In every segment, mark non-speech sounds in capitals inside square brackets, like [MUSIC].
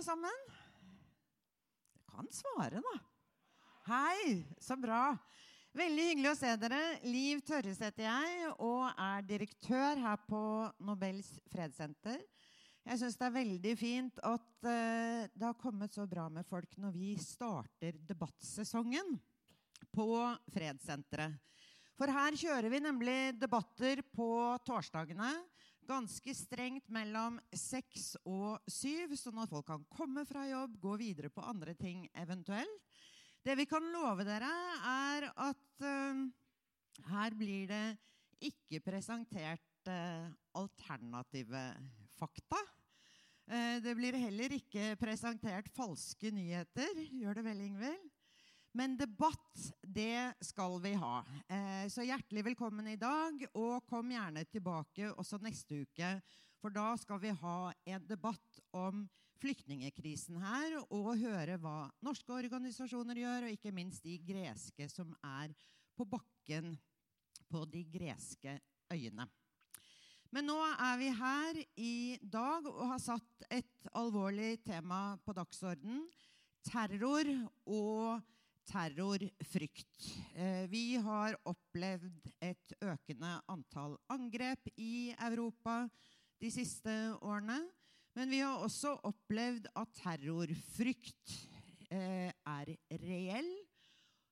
alle sammen? Jeg kan svare, da. Hei, så bra. Veldig hyggelig å se dere. Liv Tørres heter jeg og er direktør her på Nobels fredssenter. Jeg syns det er veldig fint at uh, det har kommet så bra med folk når vi starter debattsesongen på Fredssenteret. For her kjører vi nemlig debatter på torsdagene. Ganske strengt mellom seks og syv, sånn at folk kan komme fra jobb, gå videre på andre ting eventuelt. Det vi kan love dere, er at uh, her blir det ikke presentert uh, alternative fakta. Eh, det blir heller ikke presentert falske nyheter. Gjør det vel, Ingvild? Men debatt, det skal vi ha. Eh, så hjertelig velkommen i dag, og kom gjerne tilbake også neste uke. For da skal vi ha en debatt om flyktningekrisen her, og høre hva norske organisasjoner gjør, og ikke minst de greske som er på bakken på de greske øyene. Men nå er vi her i dag og har satt et alvorlig tema på dagsorden. Terror og terrorfrykt. frykt. vi har opplevd et økende antall angrep i Europa de siste årene. Men vi har også opplevd at terrorfrykt eh, er reell.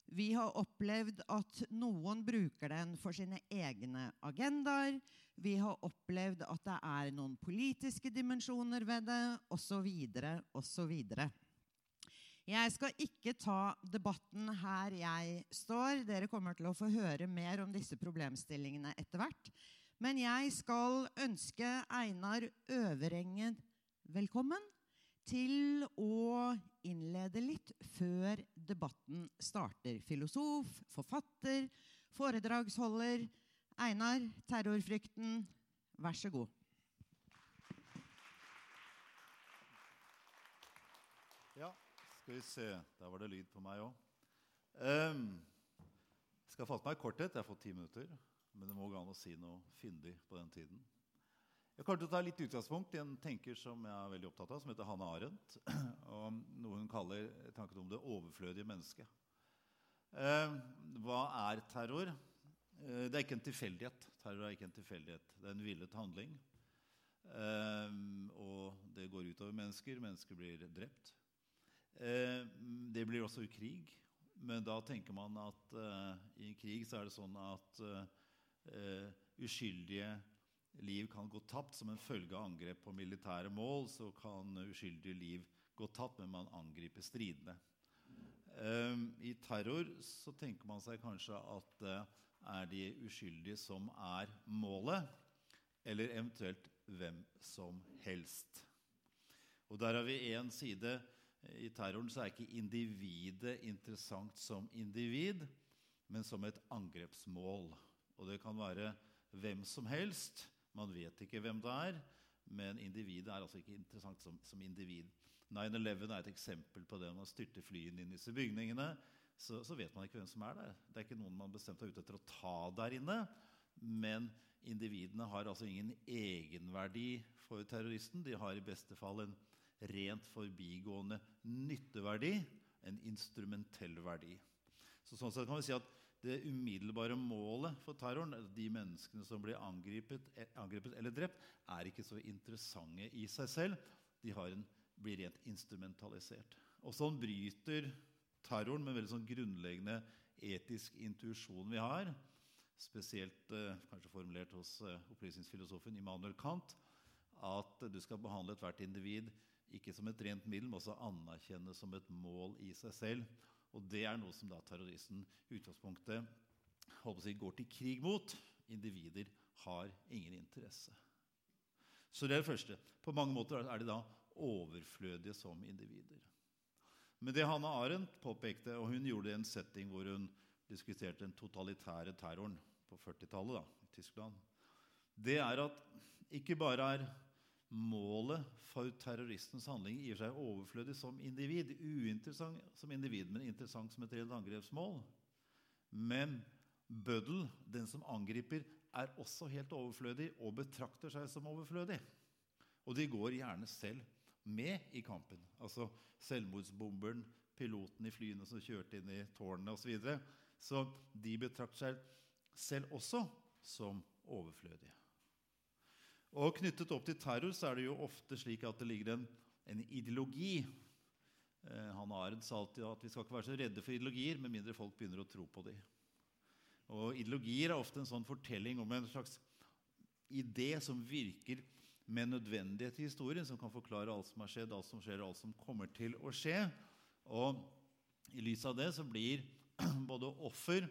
Vi har opplevd at noen bruker den for sine egne agendaer. Vi har opplevd at det er noen politiske dimensjoner ved det, osv., osv. Jeg skal ikke ta debatten her jeg står. Dere kommer til å få høre mer om disse problemstillingene etter hvert. Men jeg skal ønske Einar Øverengen velkommen til å innlede litt før debatten starter. Filosof, forfatter, foredragsholder Einar, terrorfrykten, vær så god. Ja, skal vi se. Der var det lyd på meg òg. Um, jeg skal fatte meg i korthet. Jeg har fått ti minutter. Men det må gå an å si noe fyndig på den tiden. Jeg kommer til å ta litt utgangspunkt i en tenker som jeg er veldig opptatt av, som heter Hanne Arendt. [CLEARS THROAT] Og noe hun kaller tanken om det overflødige mennesket. Um, hva er terror? Eh, det er ikke en tilfeldighet. Terror er ikke en tilfeldighet. Det er en villet handling. Um, og det går utover mennesker. Mennesker blir drept. Uh, det blir også krig. Men da tenker man at uh, i en krig så er det sånn at uh, uskyldige liv kan gå tapt som en følge av angrep på militære mål. Så kan uskyldige liv gå tapt, men man angriper stridende. I terror så tenker man seg kanskje at det er de uskyldige som er målet, eller eventuelt hvem som helst. Og der har vi én side. I terroren så er ikke individet interessant som individ, men som et angrepsmål. Og det kan være hvem som helst. Man vet ikke hvem det er, men individet er altså ikke interessant som, som individ. 9-11 er et eksempel på det. Man styrter flyene inn i disse bygningene så, så, vet man ikke hvem som er der. Det er ikke noen man bestemt er ute etter å ta der inne. Men individene har altså ingen egenverdi for terroristen. De har i beste fall en rent forbigående nytteverdi, en instrumentell verdi. Så sånn sett kan vi si at Det umiddelbare målet for terroren, de menneskene som blir angrepet, angrepet eller drept, er ikke så interessante i seg selv. De en, blir rent instrumentalisert. Og sånn bryter terroren, med veldig sånn grunnleggende etisk intuisjon vi har. Spesielt eh, kanskje formulert hos eh, opplysningsfilosofen Immanuel Kant. At du skal behandle ethvert individ ikke som et rent middel, men også anerkjenne som et mål i seg selv. Og det er noe som da terroristen utgangspunktet si, går til krig mot. Individer har ingen interesse. Så det er det første. På mange måter er de da overflødige som individer. Men det Hanne Arendt påpekte, og hun gjorde det i en setting hvor hun diskuterte den totalitære terroren på 40-tallet i Tyskland, det er at ikke bare er målet for terroristens handling i seg overflødig som individ, uinteressant som individ, men interessant som et reelt angrepsmål. Men bøddel, den som angriper, er også helt overflødig og betrakter seg som overflødig. Og de går gjerne selv med i kampen. Altså selvmordsbomberen, piloten i flyene som kjørte inn i tårnene osv. Så, videre. så de betrakter seg selv også som overflødige. Og Knyttet opp til terror så er det jo ofte slik at det ligger en, en ideologi. Eh, Hanne Arendt sa alltid at vi skal ikke være så redde for ideologier med mindre folk begynner å tro på dem. Og Ideologier er ofte en sånn fortelling om en slags idé som virker med nødvendighet i historien, som kan forklare alt som har skjedd, alt som skjer, og alt som kommer til å skje. Og I lys av det så blir [CLEARS THROAT] både offer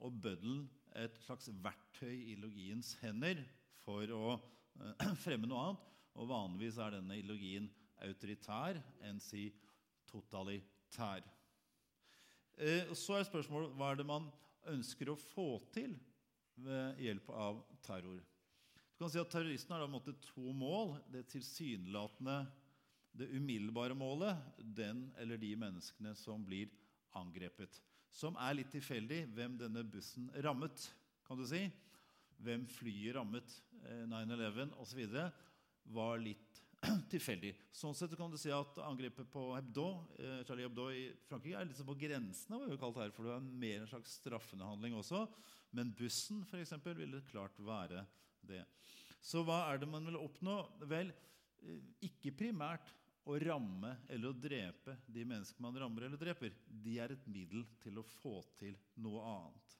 og bøddel et slags verktøy i ideologiens hender for å [CLEARS THROAT] fremme noe annet. Og vanligvis er denne ideologien autoritær enn si totalitær. Eh, så er spørsmålet hva er det man ønsker å få til ved hjelp av terror. Du kan si at Terroristen har da måttet to mål. Det tilsynelatende, det umiddelbare målet, den eller de menneskene som blir angrepet. Som er litt tilfeldig hvem denne bussen rammet. kan du si. Hvem flyet rammet, 9-11 osv., var litt [CLEARS THROAT] tilfeldig. Sånn sett kan du si at angrepet på Hebdo, eh, Charlie Hebdo i Frankrike er litt sånn på grensen av hva vi kalt her, for det er mer en slags straffende handling også. Men bussen for eksempel, ville klart være det. Så hva er det man vil oppnå? Vel, eh, ikke primært å ramme eller å drepe de mennesker man rammer eller dreper. De er et middel til å få til noe annet.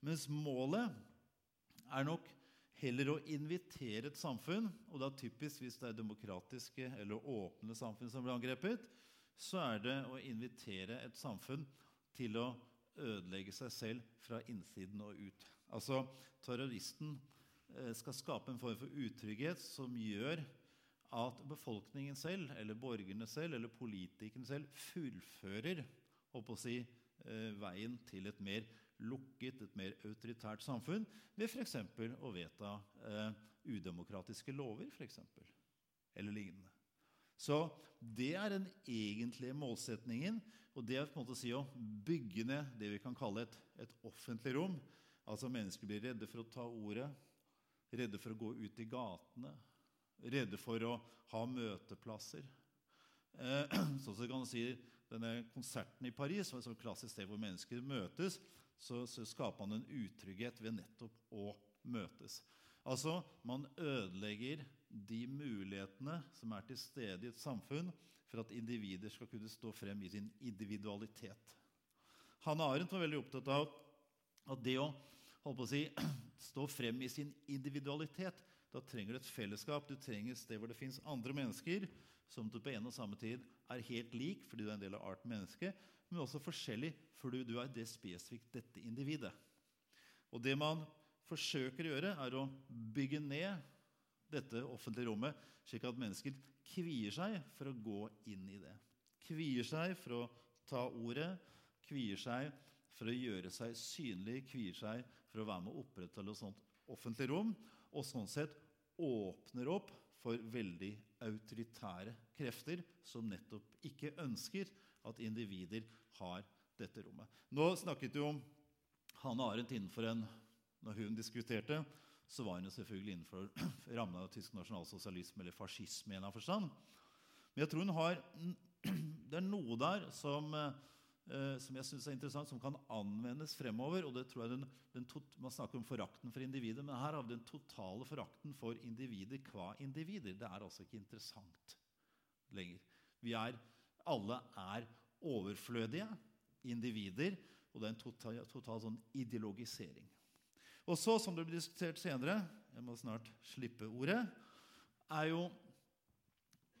Mens målet er nok heller å invitere et samfunn, og da typisk hvis det er demokratiske eller åpne samfunn som blir angrepet, så er det å invitere et samfunn til å ødelegge seg selv fra innsiden og ut. Altså terroristen eh, skal skape en form for utrygghet som gjør at befolkningen selv, eller borgerne selv, eller politikerne selv fullfører å si, eh, veien til et mer lukket, et mer autoritært samfunn ved f.eks. å vedta eh, udemokratiske lover, for eksempel, eller lignende. Så det er den egentlige målsetningen. Og det er på en måte å si å bygge ned det vi kan kalle et, et offentlig rom. Altså Mennesker blir redde for å ta ordet, redde for å gå ut i gatene, redde for å ha møteplasser. Eh, [CLEARS THROAT] som så kan si Denne konserten i Paris var et klassisk sted hvor mennesker møtes. Så, så skaper man en utrygghet ved nettopp å møtes. Altså, Man ødelegger de mulighetene som er til stede i et samfunn for at individer skal kunne stå frem i sin individualitet. Hanne Arendt var veldig opptatt av at det å, å si, [CLEARS THROAT] stå frem i sin individualitet Da trenger du et fellesskap, du trenger et sted hvor det fins andre mennesker som du på en og samme tid er helt lik fordi du er en del av arten menneske, men også forskjellig fordi du er det spesifikt dette individet. Og det man forsøker å gjøre, er å bygge ned dette offentlige rommet, slik at mennesker kvier seg for å gå inn i det. Kvier seg for å ta ordet, kvier seg for å gjøre seg synlig, kvier seg for å være med å opprettholde et sånt offentlig rom, og sånn sett åpner opp for veldig autoritære krefter som nettopp ikke ønsker at individer har dette rommet. Nå snakket jo Hanne Arendt innenfor en Når hun diskuterte, så var hun jo selvfølgelig innenfor [CLEARS THROAT] rammen av tysk nasjonalsosialisme eller fascisme. i en av forstand. Men jeg tror hun har, [CLEARS THROAT] det er noe der som, eh, som jeg synes er interessant, som kan anvendes fremover. og det tror jeg den, den tot, Man snakker om forakten for individet, men her har vi den totale forakten for individer hva individer. Det er altså ikke interessant lenger. Vi er, alle er overflødige individer, og det er en total, total sånn ideologisering. Og så, som det blir diskutert senere, jeg må snart slippe ordet, er jo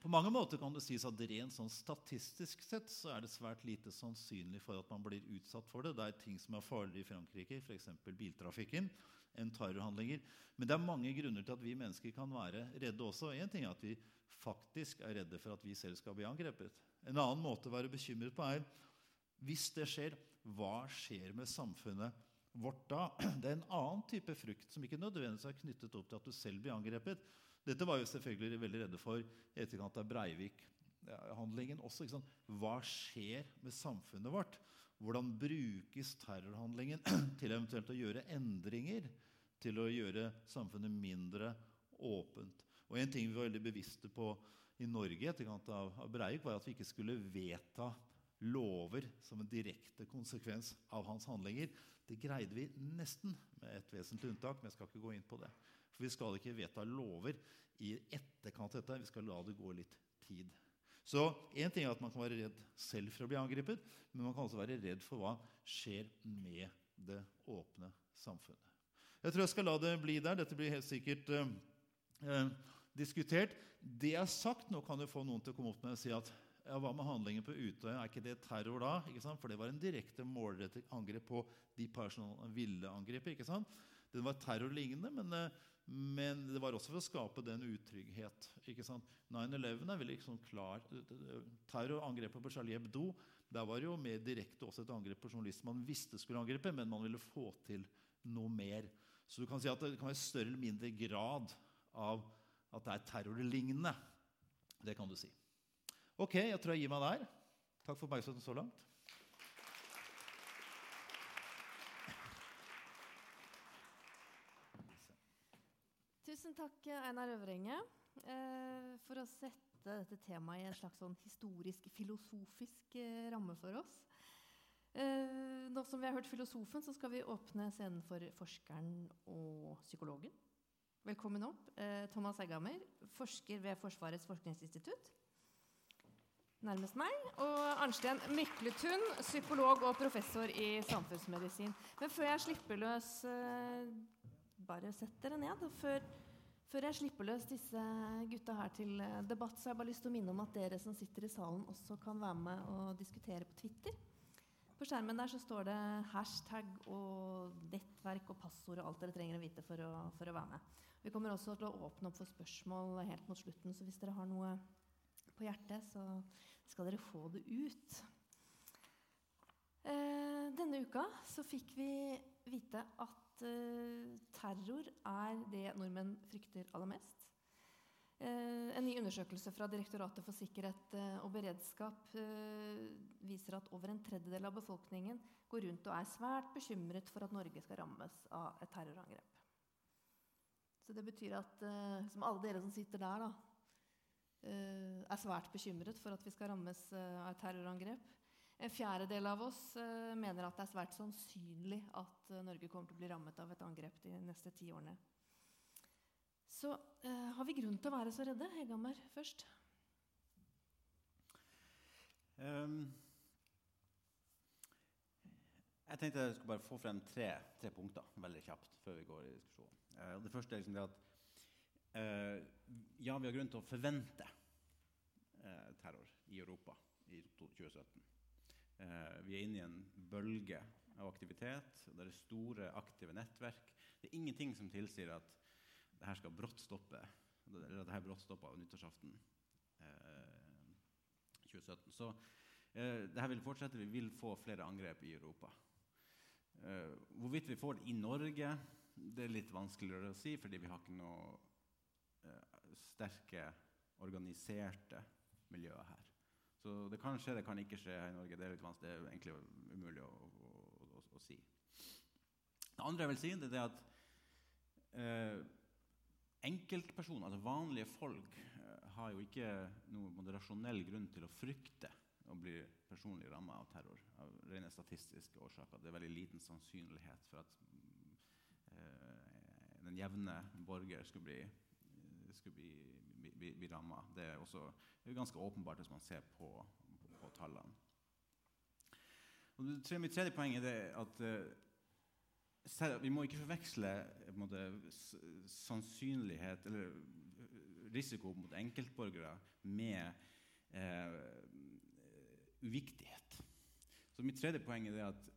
På mange måter kan det sies at rent sånn statistisk sett så er det svært lite sannsynlig for at man blir utsatt for det. Det er ting som er farligere i Frankrike, f.eks. biltrafikken, enn terrorhandlinger. Men det er mange grunner til at vi mennesker kan være redde også. En ting er at vi faktisk er redde for at vi selv skal bli angrepet. En annen måte å være bekymret på er hvis det skjer, hva skjer med samfunnet vårt da? [CLEARS THROAT] Det er en annen type frukt som ikke nødvendigvis er knyttet opp til at du selv blir angrepet. Dette var jo selvfølgelig veldig redde for i etterkant av Breivik-handlingen også. Hva skjer med samfunnet vårt? Hvordan brukes terrorhandlingen [CLEARS THROAT] til eventuelt å gjøre endringer? Til å gjøre samfunnet mindre åpent? Og En ting vi var veldig bevisste på i Norge i etterkant av, av Breivik, var at vi ikke skulle vedta lover som en direkte konsekvens av hans handlinger. Det greide vi nesten, med et vesentlig unntak. men jeg skal ikke gå inn på det. For vi skal ikke vedta lover i etterkant av dette. Vi skal la det gå litt tid. Så en ting er at Man kan være redd selv for å bli angrepet, men man kan også være redd for hva skjer med det åpne samfunnet. Jeg tror jeg skal la det bli der. Dette blir helt sikkert eh, eh, diskutert. Det har sagt nå, kan jo få noen til å komme opp med og si at ja, hva med handlingen på Utøya? Er ikke det terror da? For det var en direkte målrettet angrep på de personene ville angripe. Den var terrorlignende, men, eh, men, det var også for å skape den utrygghet. ikke sant? 9-11 er veldig liksom klar. Terrorangrepet på Charlie Hebdo der var jo mer direkte også et angrep på journalister man visste skulle angripe, men man ville få til noe mer. Så du kan si at det kan være større eller mindre grad av at det er terrorlignende. Det kan du si. Ok, jeg tror jeg gir meg der. Takk for oppmerksomheten så langt. Tusen takk, Einar Øvrenge, eh, for å sette dette temaet i en slags sånn historisk, filosofisk eh, ramme for oss. Eh, nå som vi har hørt filosofen, så skal vi åpne scenen for forskeren og psykologen. Velkommen opp. Eh, Thomas Egghammer, forsker ved Forsvarets forskningsinstitutt. Nærmest meg. Og Arnstein Mykletun, psykolog og professor i samfunnsmedisin. Men før jeg slipper løs eh, Bare sett dere ned. Før, før jeg slipper løs disse gutta her til eh, debatt, så har jeg bare lyst til å minne om at dere som sitter i salen, også kan være med og diskutere på Twitter. På skjermen der så står det hashtag og nettverk og passord og alt dere trenger å vite for å, for å være med. Vi kommer også til å åpne opp for spørsmål helt mot slutten, så hvis dere har noe på hjertet, så skal dere få det ut. Eh, denne uka så fikk vi vite at eh, terror er det nordmenn frykter aller mest. Eh, en ny undersøkelse fra Direktoratet for sikkerhet eh, og beredskap eh, viser at over en tredjedel av befolkningen går rundt og er svært bekymret for at Norge skal rammes av et terrorangrep. Så det betyr at som alle dere som sitter der, da, er svært bekymret for at vi skal rammes av et terrorangrep. En fjerdedel av oss mener at det er svært sannsynlig at Norge kommer til å bli rammet av et angrep de neste ti årene. Så eh, har vi grunn til å være så redde? Hegammer først. Um, jeg tenkte jeg skulle bare få frem tre, tre punkter veldig kjapt før vi går i diskusjon. Uh, det første er liksom det at uh, ja, vi har grunn til å forvente uh, terror i Europa i 2017. vi er inne i en bølge av aktivitet. Det er store, aktive nettverk. Det er ingenting som tilsier at det her skal brått stoppe. Eller det her brått stoppa nyttårsaften eh, 2017. Så eh, det her vil fortsette. Vi vil få flere angrep i Europa. Eh, hvorvidt vi får det i Norge, det er litt vanskeligere å si, fordi vi har ikke noe eh, sterke, organiserte miljøer her. Så det kan skje, det kan ikke skje her i Norge. Det er, det er egentlig umulig å, å, å, å, si. Det andre jeg vil si, det er at eh, Enkeltpersoner, altså vanlige folk, eh, har jo ikke noen rasjonell grunn til å frykte å bli personlig ramma av terror av rene statistiske årsaker. Det er veldig liten sannsynlighet for at eh, den jevne borger skulle bli, skulle bli, bli, bli ramma. Det er også ganske åpenbart hvis man ser på, på, på tallene. Og det, mitt tredje poeng er at eh, vi må ikke forveksle måte, sannsynlighet eller risiko mot enkeltborgere med eh, uviktighet. Så mitt tredje poeng er at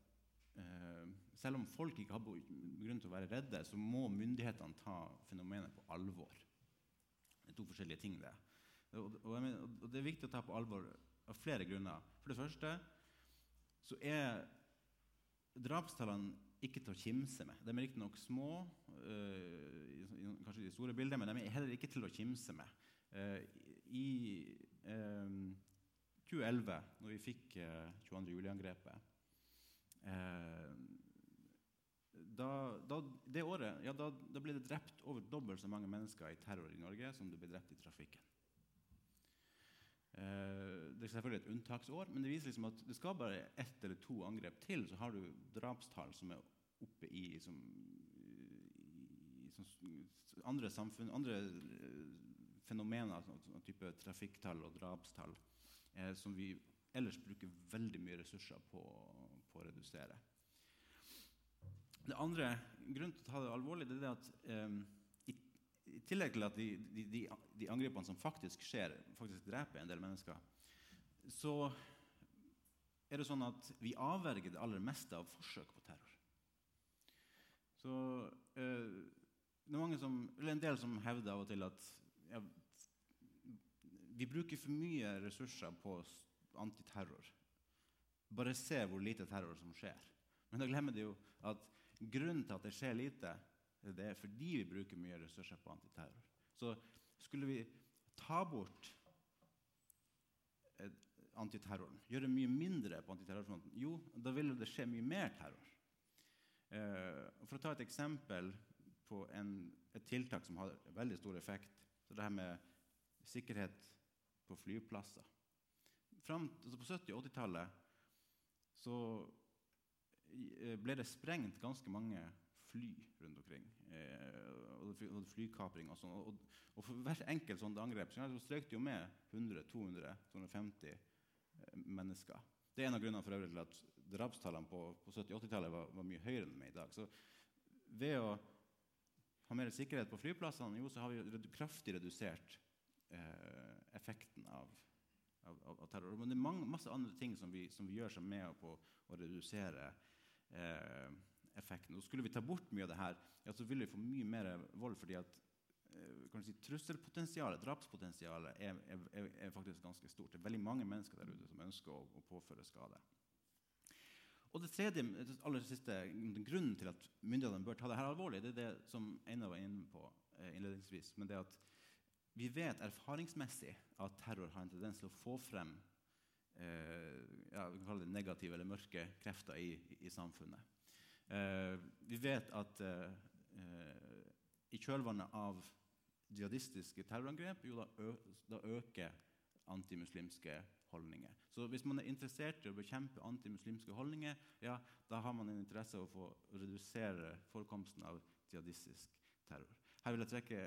eh, selv om folk ikke har grunn til å være redde, så må myndighetene ta fenomenet på alvor. Det er to forskjellige ting. Det. Og, og, og det er viktig å ta på alvor av flere grunner. For det første så er drapstallene ikke til å kimse med. De er riktignok små, uh, kanskje i de store bildene, men de er heller ikke til å kimse med. Uh, I uh, 2011, når vi fikk 22. juli-angrepet da, da, det året ja, da, da, ble det drept over dobbelt så mange mennesker i terror i Norge som det ble drept i trafikken. Det er selvfølgelig et unntaksår, men det viser liksom at det skal bare ett eller to angrep til, så har du drapstall som er oppe i, liksom, i, i andre samfunn, andre eh, fenomener, sånn, sånn type trafikktall og drapstall, eh, som vi ellers bruker veldig mye ressurser på, på å redusere. Det andre grunnen til å ta det alvorlig det er at eh, i, i, tillegg til at de, de, de, de, angrepene som faktisk skjer, faktisk dreper en del mennesker, så er det sånn at vi avverger det aller meste av forsøk på terror. Så eh, det er som, en del som hevder av og til at ja, vi bruker for mye ressurser på antiterror. Bare se hvor lite terror som skjer. Men da glemmer de jo at grunnen til at det skjer lite, det er fordi vi bruker mye ressurser på antiterror. Så skulle vi ta bort antiterroren, gjøre mye mindre på antiterrorfronten, jo, da vil det skje mye mer terror. Eh, for å ta et eksempel på en, et tiltak som har veldig stor effekt, så det her med sikkerhet på flyplasser. Frem, altså på 70- og 80-tallet så eh, ble det sprengt ganske mange fly rundt omkring. Eh, og flykapring og sånn. Og, for hvert enkelt sånt angrep så strøk det jo med 100-200-250 eh, mennesker. Det er en av grunnene for øvrig til at drapstallene på, på 70-80-tallet var, var, mye høyere enn med i dag. Så ved å ha mer sikkerhet på flyplassene, jo, så har vi kraftig redusert eh, effekten av av, av, terror. Men det er mange, masse andre ting som vi, som vi gjør som er med på å redusere eh, effekten. Og skulle vi ta bort mye av det her, ja, så ville vi få mye mer vold. fordi at si, Trusselpotensialet, drapspotensialet, er, er, er, faktisk ganske stort. Det er veldig mange mennesker der ute som ønsker å, å påføre skade. Og det tredje, aller siste, Grunnen til at myndighetene bør ta det her alvorlig, det er det som Einar var inne på eh, innledningsvis. men det at vi vet erfaringsmessig at terror har en tendens til å få frem eh, ja, negative eller mørke krefter i, i, i samfunnet. Eh, vi vet at eh, i kjølvannet av jihadistiske terrorangrep jo da, da øker antimuslimske holdninger. Så hvis man er interessert i å bekjempe antimuslimske holdninger, ja, da har man en interesse av å få redusere forekomsten av jihadistisk terror. Her vil jeg trekke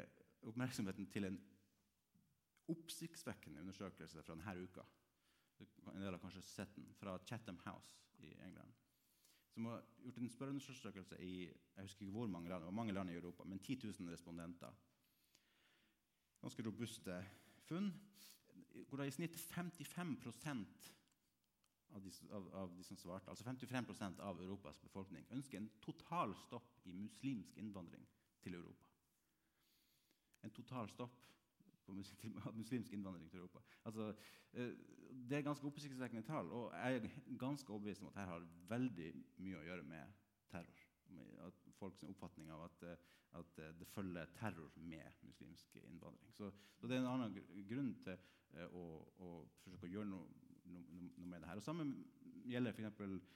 oppmerksomheten til en oppsiktsvekkende undersøkelse fra denne uka. En del har kanskje sett den, fra Chatham House i England. Som har gjort en spørreundersøkelse i jeg husker ikke hvor mange land, det var mange land i Europa, men 10 000 respondenter. Ganske robuste funn. Hvor det i snitt 55 av de, av, av de som svarte, altså 55% av Europas befolkning, ønsker en total stopp i muslimsk innvandring til Europa. En total stopp på [LAUGHS] muslimsk innvandring til Europa. Altså, eh, det er ganske oppsiktsvekkende tall. Og jeg er ganske overbevist om at dette har veldig mye å gjøre med terror. At folks oppfatning av at, eh, at, eh, det følger terror med muslimsk innvandring. Så, så det er en annen grunn til å, å forsøke å gjøre noe, noe, med det her. Og Samme gjelder f.eks.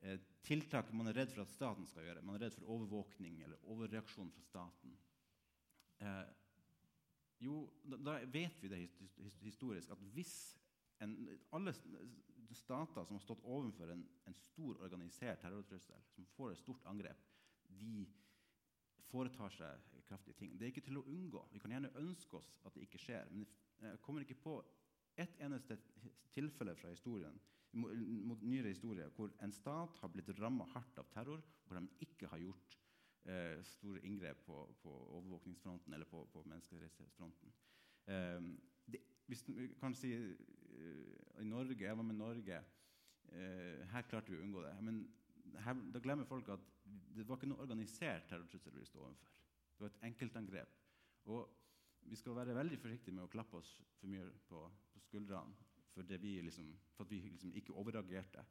Eh, tiltak man er redd for at staten skal gjøre. Man er redd for overvåkning eller overreaksjon fra staten. Eh, jo, da, da, vet vi det historisk at hvis en, alle stater som har stått overfor en, en, stor organisert terrortrussel, som får et stort angrep, de foretar seg kraftige ting. Det er ikke til å unngå. Vi kan gjerne ønske oss at det ikke skjer. Men jeg kommer ikke på ett eneste tilfelle fra historien mot nyere historie hvor en stat har blitt ramma hardt av terror, hvor de ikke har gjort eh, store inngrep på, på, overvåkningsfronten eller på, på menneskerettighetsfronten. Eh, det, hvis vi kan si uh, i Norge, Jeg var med Norge. Uh, her klarte vi å unngå det. Men her, da glemmer folk at det var ikke noe organisert terrortrussel vi sto overfor. Det var et enkeltangrep. Og vi skal være veldig forsiktige med å klappe oss for mye på, på skuldrene for, vi liksom, for, at vi liksom ikke overreagerte.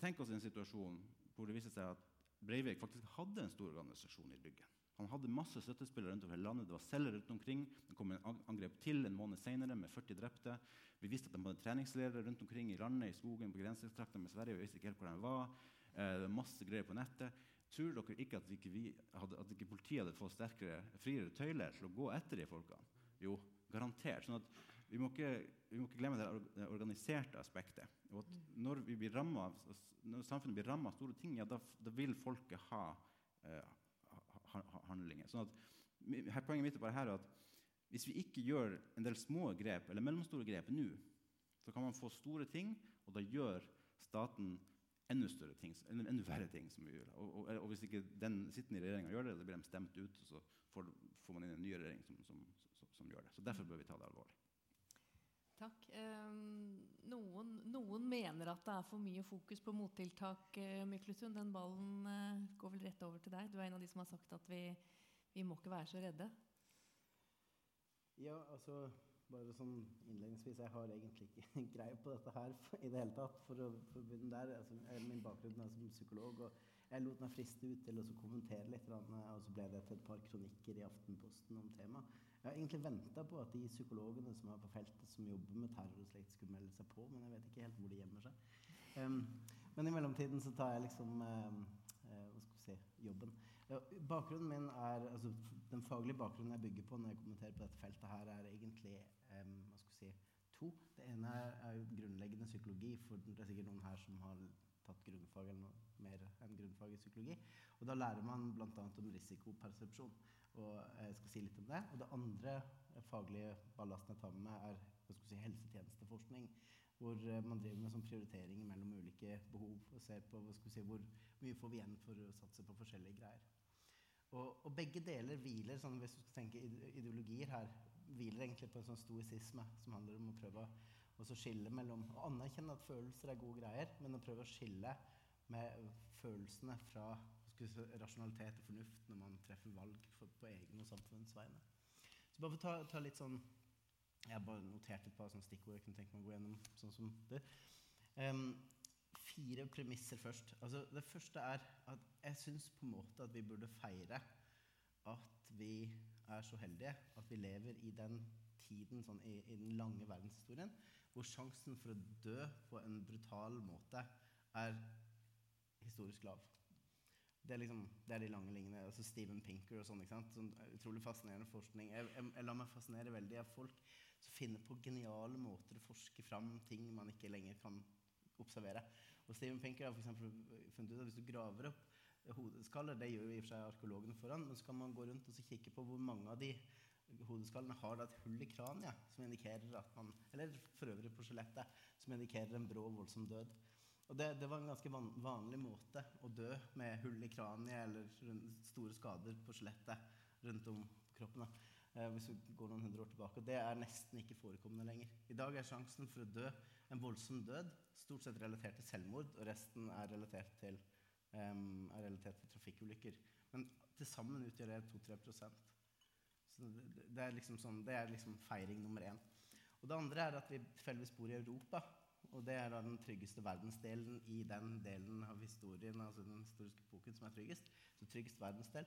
Tenk oss en situasjon hvor det viser seg at Breivik faktisk hadde en stor organisasjon i ryggen. Han hadde masse støttespillere rundt over landet. Det var celler rundt omkring. Det kom en angrep til en måned senere med 40 drepte. Vi visste at de hadde treningsledere rundt omkring i landet, i skogen, på grensetrakta med Sverige. Vi visste ikke helt hvor de var. Eh, det var masse greier på nettet. Tror dere ikke at, ikke vi hadde, at ikke politiet hadde fått sterkere, friere tøyler til å gå etter de folkene? Jo, garantert. Sånn at vi må ikke vi må ikke glemme det, organiserte aspektet. Når, vi blir rammet, når samfunnet blir ramma av store ting, ja, da, da, vil folket ha, eh, handlinger. Sånn at, poenget mitt er bare her at hvis vi ikke gjør en del små grep, eller mellomstore grep nå, så kan man få store ting, og da gjør staten enda større ting, enda verre ting. som vi gjør. Og, og, og hvis ikke den sittende regjeringa gjør det, så blir de stemt ut, og så får, får man inn en ny regjering som, som, som, som, gjør det. Så Derfor bør vi ta det alvorlig. Takk. Um, noen, noen, mener at det er for mye fokus på mottiltak. Uh, Myklesund. Den ballen uh, går vel rett over til deg. Du er en av de som har sagt at vi, vi må ikke være så redde. Ja, altså bare sånn innledningsvis, Jeg har egentlig ikke [LAUGHS] greie på dette her i det hele tatt. for å, begynne der. Altså, min bakgrunn er som psykolog. og Jeg lot meg friste ut til å kommentere litt, og så ble det til et par kronikker i Aftenposten om temaet. Jeg har egentlig venta på at de psykologene som er på feltet, som jobber med terror og slikt, skulle melde seg på, men jeg vet ikke helt hvor de gjemmer seg. Um, men i mellomtiden så tar jeg liksom um, uh, hva skal vi si, jobben. Uh, bakgrunnen min er, altså Den faglige bakgrunnen jeg bygger på når jeg kommenterer på dette feltet, her er egentlig um, hva skal vi si, to. Det ene er, er grunnleggende psykologi. for Det er sikkert noen her som har tatt grunnfag eller noe mer enn grunnfag i psykologi. Og Da lærer man bl.a. om risikopersepsjon. Og jeg skal si litt om det. Og det andre faglige ballasten jeg tar med meg, er skal si, helsetjenesteforskning. Hvor eh, man driver med sånn prioriteringer mellom ulike behov og ser på skal si, hvor mye får vi igjen for å satse på forskjellige greier. Og, og begge deler hviler, sånn, hvis du skal tenke ideologier her, hviler egentlig på en sånn stoisisme som handler om å prøve å skille mellom Å anerkjenne at følelser er gode greier, men å prøve å skille med følelsene fra si, rasjonalitet og fornuft når man treffer valg for, på egen og samfunnets vegne. Så bare for å ta, ta, litt sånn Jeg har bare notert et par sånne stikkord jeg kunne tenke meg å gå gjennom. sånn som det. Um, fire premisser først. Altså, det første er at jeg syns på en måte at vi burde feire at vi er så heldige at vi lever i den tiden sånn, i, i, den lange verdenshistorien hvor sjansen for å dø på en brutal måte er historisk lav. Det er, liksom, det er de lange linjene. altså Steven Pinker og sånn. ikke sant? Sånn utrolig fascinerende forskning. Jeg, jeg, jeg, lar meg fascinere veldig av folk som finner på geniale måter å forske fram ting man ikke lenger kan observere. Og Steven Pinker har for funnet ut at hvis du graver opp hodeskaller, det gjør jo i og for seg arkeologene foran, men så kan man gå rundt og kikke på hvor mange av de hodeskallene har et hull i kraniet som indikerer at man, eller for øvrig på skjelettet, som indikerer en brå, voldsom død. Og det, det, var en ganske van, vanlig måte å dø med hull i kraniet eller store skader på skjelettet rundt om kroppen. Eh, hvis vi går noen hundre år tilbake. Og det er nesten ikke forekommende lenger. I dag er sjansen for å dø en voldsom død stort sett relatert til selvmord, og resten er relatert til, um, er relatert til trafikkulykker. Men til sammen utgjør det 2-3 Så det, det, er liksom sånn, det er liksom feiring nummer én. Og det andre er at vi tilfeldigvis bor i Europa. Og det er da den tryggeste verdensdelen i den delen av historien, altså den historiske epoken som er tryggest. Så tryggest verdensdel,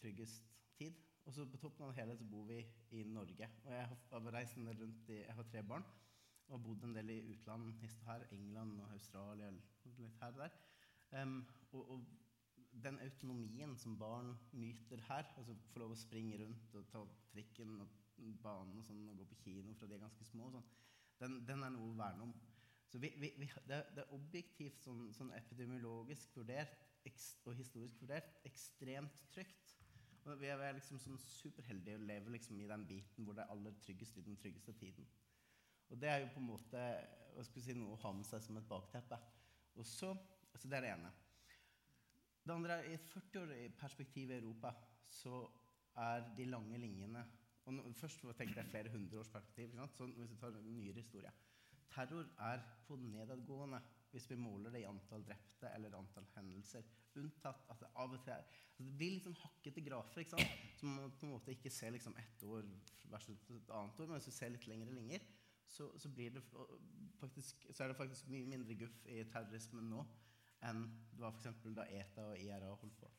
tryggest tid. Og så på toppen av det hele så bor vi i Norge. Og jeg har rundt i, Jeg har tre barn og har bodd en del i utland. Her, England og Australia, litt her og der. Um, og, og, den autonomien som barn nyter her, altså få lov å springe rundt og ta trikken og banen og, sånn, og gå på kino fra de er ganske små, og sånn, den, den, er noe å verne om. Så vi, vi, vi, det, det, er objektivt, sånn, sånn epidemiologisk vurdert og historisk vurdert ekstremt trygt. Og vi er liksom sånn superheldige og lever liksom i den biten hvor det er aller tryggest i den tryggeste tiden. Og det er jo på en måte si, noe å ha med seg som et bakteppe. Og så, altså Det er det ene. Det andre er i et 40-årig perspektiv i Europa så er de lange linjene og først tenkte jeg flere hundre års perspektiv. Sånn, hvis vi tar en nyere historie. Terror er på nedadgående hvis vi måler det i antall drepte eller antall hendelser. Unntatt at det av og til er, altså det blir litt sånn hakkete grafer. ikke sant? Så man på en måte ikke ser liksom ett år versus et annet år. Men hvis du ser litt lenger og lenger, så, så, det faktisk, så, er det faktisk mye mindre guff i terrorismen nå enn det var for da ETA og IRA holdt på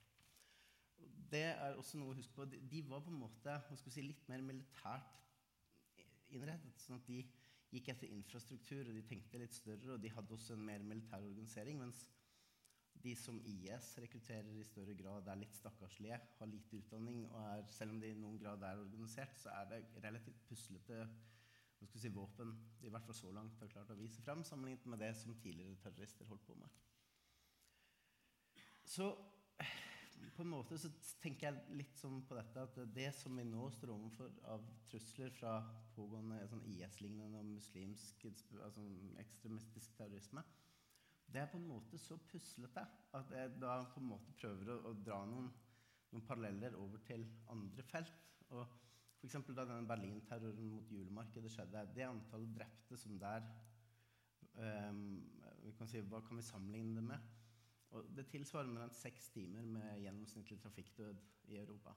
det er også noe å huske på. De, var på en måte si, litt mer militært innrettet. sånn at de gikk etter infrastruktur, og de tenkte litt større, og de hadde også en mer militær organisering. Mens de som IS rekrutterer i større grad, er litt stakkarslige, har lite utdanning, og er, selv om de i noen grad er organisert, så er det relativt puslete si, våpen i hvert fall så langt har klart å vise frem, sammenlignet med det som tidligere terrorister holdt på med. Så på en måte så tenker jeg litt sånn på dette at det som vi nå står overfor av trusler fra pågående sånn IS-lignende og muslimsk altså ekstremistisk terrorisme, det er på en måte så puslete at jeg da på en måte prøver å, å dra noen, noen, paralleller over til andre felt. Og F.eks. da den Berlin-terroren mot julemarkedet skjedde, det antallet drepte som der um, kan si, Hva kan vi sammenligne det med? Og det tilsvarer med seks timer med gjennomsnittlig trafikkdød i Europa.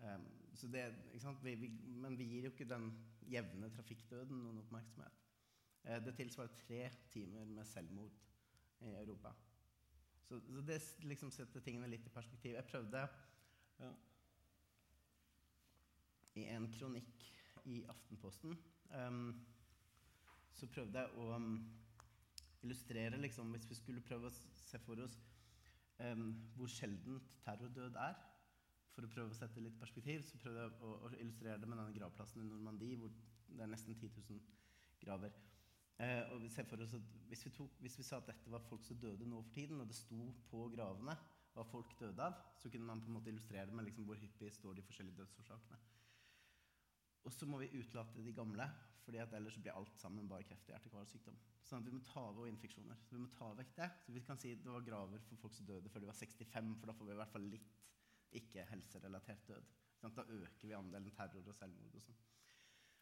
Um, det, vi, vi, men vi gir jo ikke den jevne trafikkdøden noen oppmerksomhet. Uh, det tilsvarer tre timer med selvmord i Europa. Så, så det liksom setter tingene litt i perspektiv. Jeg prøvde ja, i en kronikk i Aftenposten um, så prøvde jeg å um, illustrere liksom, Hvis vi skulle prøve å se for oss um, hvor sjeldent terrordød er, for å prøve å sette litt perspektiv, så prøvde jeg å, å illustrere det med denne gravplassen i Normandie, hvor det er nesten 10 000 graver. Eh, og vi ser for oss at hvis vi, tok, hvis vi, sa at dette var folk som døde nå for tiden, og det sto på gravene hva folk døde av, så kunne man på en måte illustrere det med liksom hvor hyppig står de forskjellige dødsårsakene. Og så må vi utelate de gamle, fordi ellers blir alt sammen bare kreft og hjerte-karsykdom. Sånn at vi må ta over infeksjoner. Så vi må ta vekk det. Så vi kan si det var graver for folk som døde før de var 65, for da får vi i hvert fall litt ikke-helserelatert død. Sånn da øker vi andelen terror og selvmord og sånn.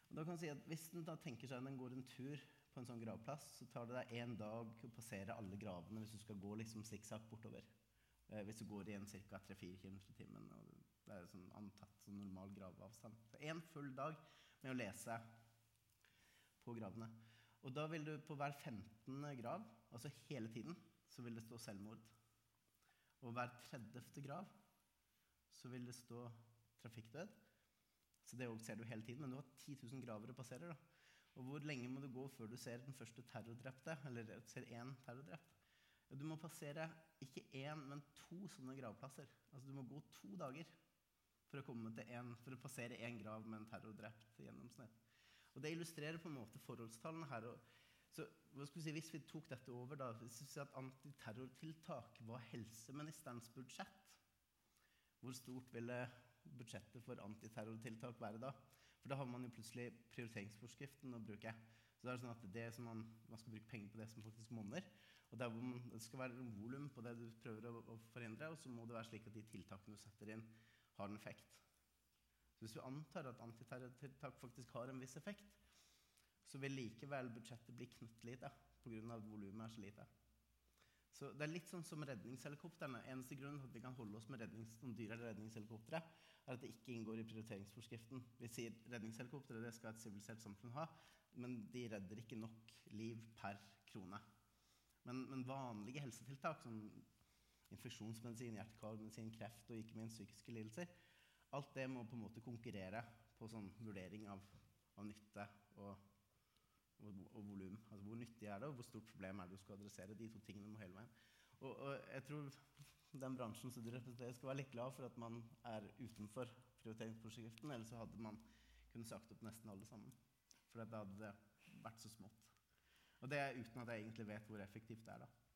Og da kan si at Hvis en da tenker seg at en går en tur på en sånn gravplass, så tar det deg én dag å passere alle gravene hvis du skal gå liksom sikksakk bortover. Eh, hvis du går igjen ca. 3-4 km i timen. og det er sånn antatt sånn normal graveavstand. Én full dag med å lese på gravene. Og da vil du på hver 15. grav, altså hele tiden, så vil det stå selvmord. Og hver 30. grav så vil det stå trafikkdød. Så det ser du hele tiden. Men du har 10 000 graver å passere. da. Og hvor lenge må du gå før du ser den første terrordrepte? Eller ser én terrordrept? Du må passere ikke én, men to sånne gravplasser. Altså Du må gå to dager for å, en, for å passere én grav med en terrordrept gjennomsnitt. Og Det illustrerer på en måte forholdstallene her. så hva skal vi si, Hvis vi tok dette over, da, hvis vi sier at antiterrortiltak var helseministerens budsjett, hvor stort ville budsjettet for antiterrortiltak være da? For da har man jo plutselig prioriteringsforskriften å bruke. Så det er sånn at det som man, man skal bruke penger på det som faktisk monner. Og der hvor man, Det skal være volum på det du prøver å, å forhindre, og så må det være slik at de tiltakene du setter inn, har en effekt. Så Hvis vi antar at antiterrortiltak faktisk har en viss effekt, så vil likevel budsjettet bli knøttlite pga. at volumet er så lite. Så Det er litt sånn som redningshelikoptrene. Eneste grunn til at vi kan holde oss med rednings, noen dyrere redningshelikoptre, er at det ikke inngår i prioriteringsforskriften. Vi sier redningshelikoptre det skal et sivilisert samfunn ha, men de redder ikke nok liv per krone. Men, men vanlige helsetiltak som infeksjonsmedisin, hjerte-karmedisin, kreft og ikke minst psykiske lidelser. Alt det må på en måte konkurrere på sånn vurdering av, av nytte og, og, og volum. Altså hvor nyttig er det, og hvor stort problem er det du skal adressere. De to tingene må hele veien. Og, og jeg tror den bransjen som du representerer, skal være litt glad for at man er utenfor prioriteringsforskriften. Ellers hadde man kunnet sagt opp nesten alle sammen. For da hadde det vært så smått. Og det er uten at jeg egentlig vet hvor effektivt det er. da.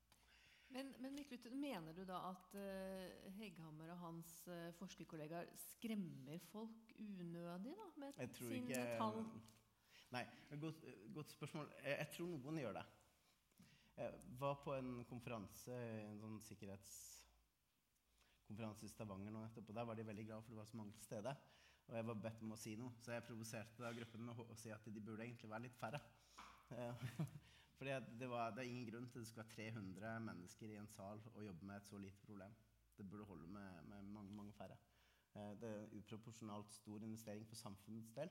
Men, men Miklut, mener du da at uh, Hegghammer og hans uh, forskerkollegaer skremmer folk unødig da, med sine ikke, tall? Nei, godt, godt spørsmål. Jeg, jeg, tror noen gjør det. Jeg var på en konferanse, en sånn sikkerhetskonferanse i Stavanger nå etterpå. der var de veldig glad for det var så mange til stede. Og jeg var bedt om å si noe, så jeg provoserte da gruppen med å si at de burde egentlig være litt færre. [LAUGHS] Fordi det, det, er ingen grunn til at det skal være 300 mennesker i en sal og jobbe med et så lite problem. Det burde holde med, med mange, mange færre. Eh, det er en uproporsjonalt stor investering for samfunnets del.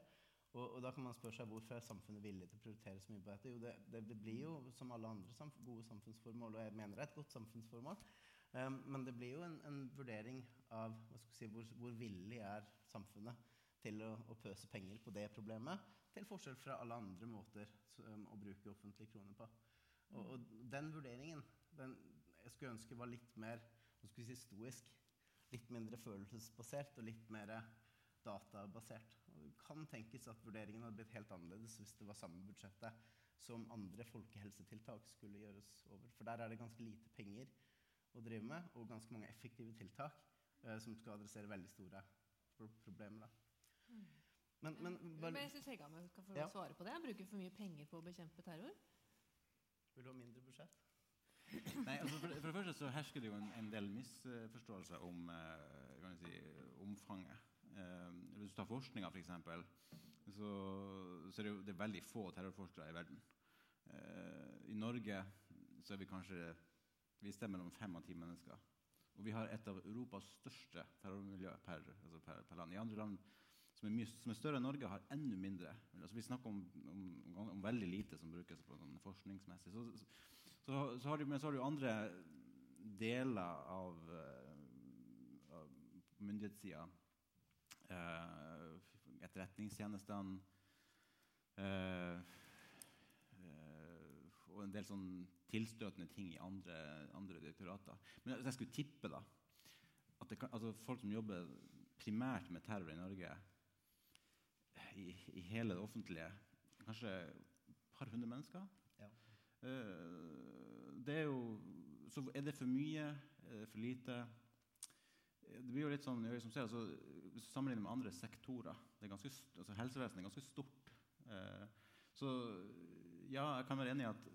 Og, og, da kan man spørre seg hvorfor er samfunnet villig til å prioritere så mye på dette. Jo, det, det, blir jo som alle andre samf gode samfunnsformål, og jeg mener det er et godt samfunnsformål. Um, men det blir jo en, en vurdering av si, hvor, hvor, villig er samfunnet til å, å, pøse penger på det problemet, til forskjell fra alle andre måter å bruke offentlige kroner på. Og, og den vurderingen den, jeg skulle ønske var litt mer si, stoisk. Litt mindre følelsesbasert og litt mer databasert. Og kan tenkes at vurderingen hadde blitt helt annerledes hvis det var samme budsjettet som andre folkehelsetiltak skulle gjøres over. For der er det ganske lite penger å drive med, og ganske mange effektive tiltak eh, som skal adressere veldig store problemer. problemer. Mm. Men, men, men jeg syns Heggehammer kan få Ja. svare på det. Han bruker for mye penger på å bekjempe terror. vil du ha mindre budsjett? [CLEARS THROAT] Nei, altså for, for det første så hersker det jo en, en del misforståelser om eh, kan si, omfanget. Eh, hvis du tar forskninga, f.eks., så, så er det jo det er veldig få terrorforskere i verden. Eh, I Norge så er vi kanskje vi stemmer om fem av ti mennesker. Og vi har et av Europas største terrormiljø per, altså per, per land. I andre land som er, mye, som er større enn Norge, har enda mindre. Altså vi snakker om, om, om, veldig lite som brukes på sånn forskningsmessig. Så, så, så, så har du, men så har du andre deler av, uh, av myndighetssida. Eh, etterretningstjenestene. Eh, og en del sånn tilstøtende ting i andre, andre direktorater. Men hvis jeg skulle tippe, da at kan, altså Folk som jobber primært med terror i Norge, i, i hele det offentlige Kanskje et par hundre mennesker? Ja. Uh, det er jo Så er det for mye? Er det for lite? Det blir jo litt sånn, som ser, altså, Hvis du sammenligner med andre sektorer det er ganske, altså Helsevesenet er ganske stort. Uh, så ja, jeg kan være enig i at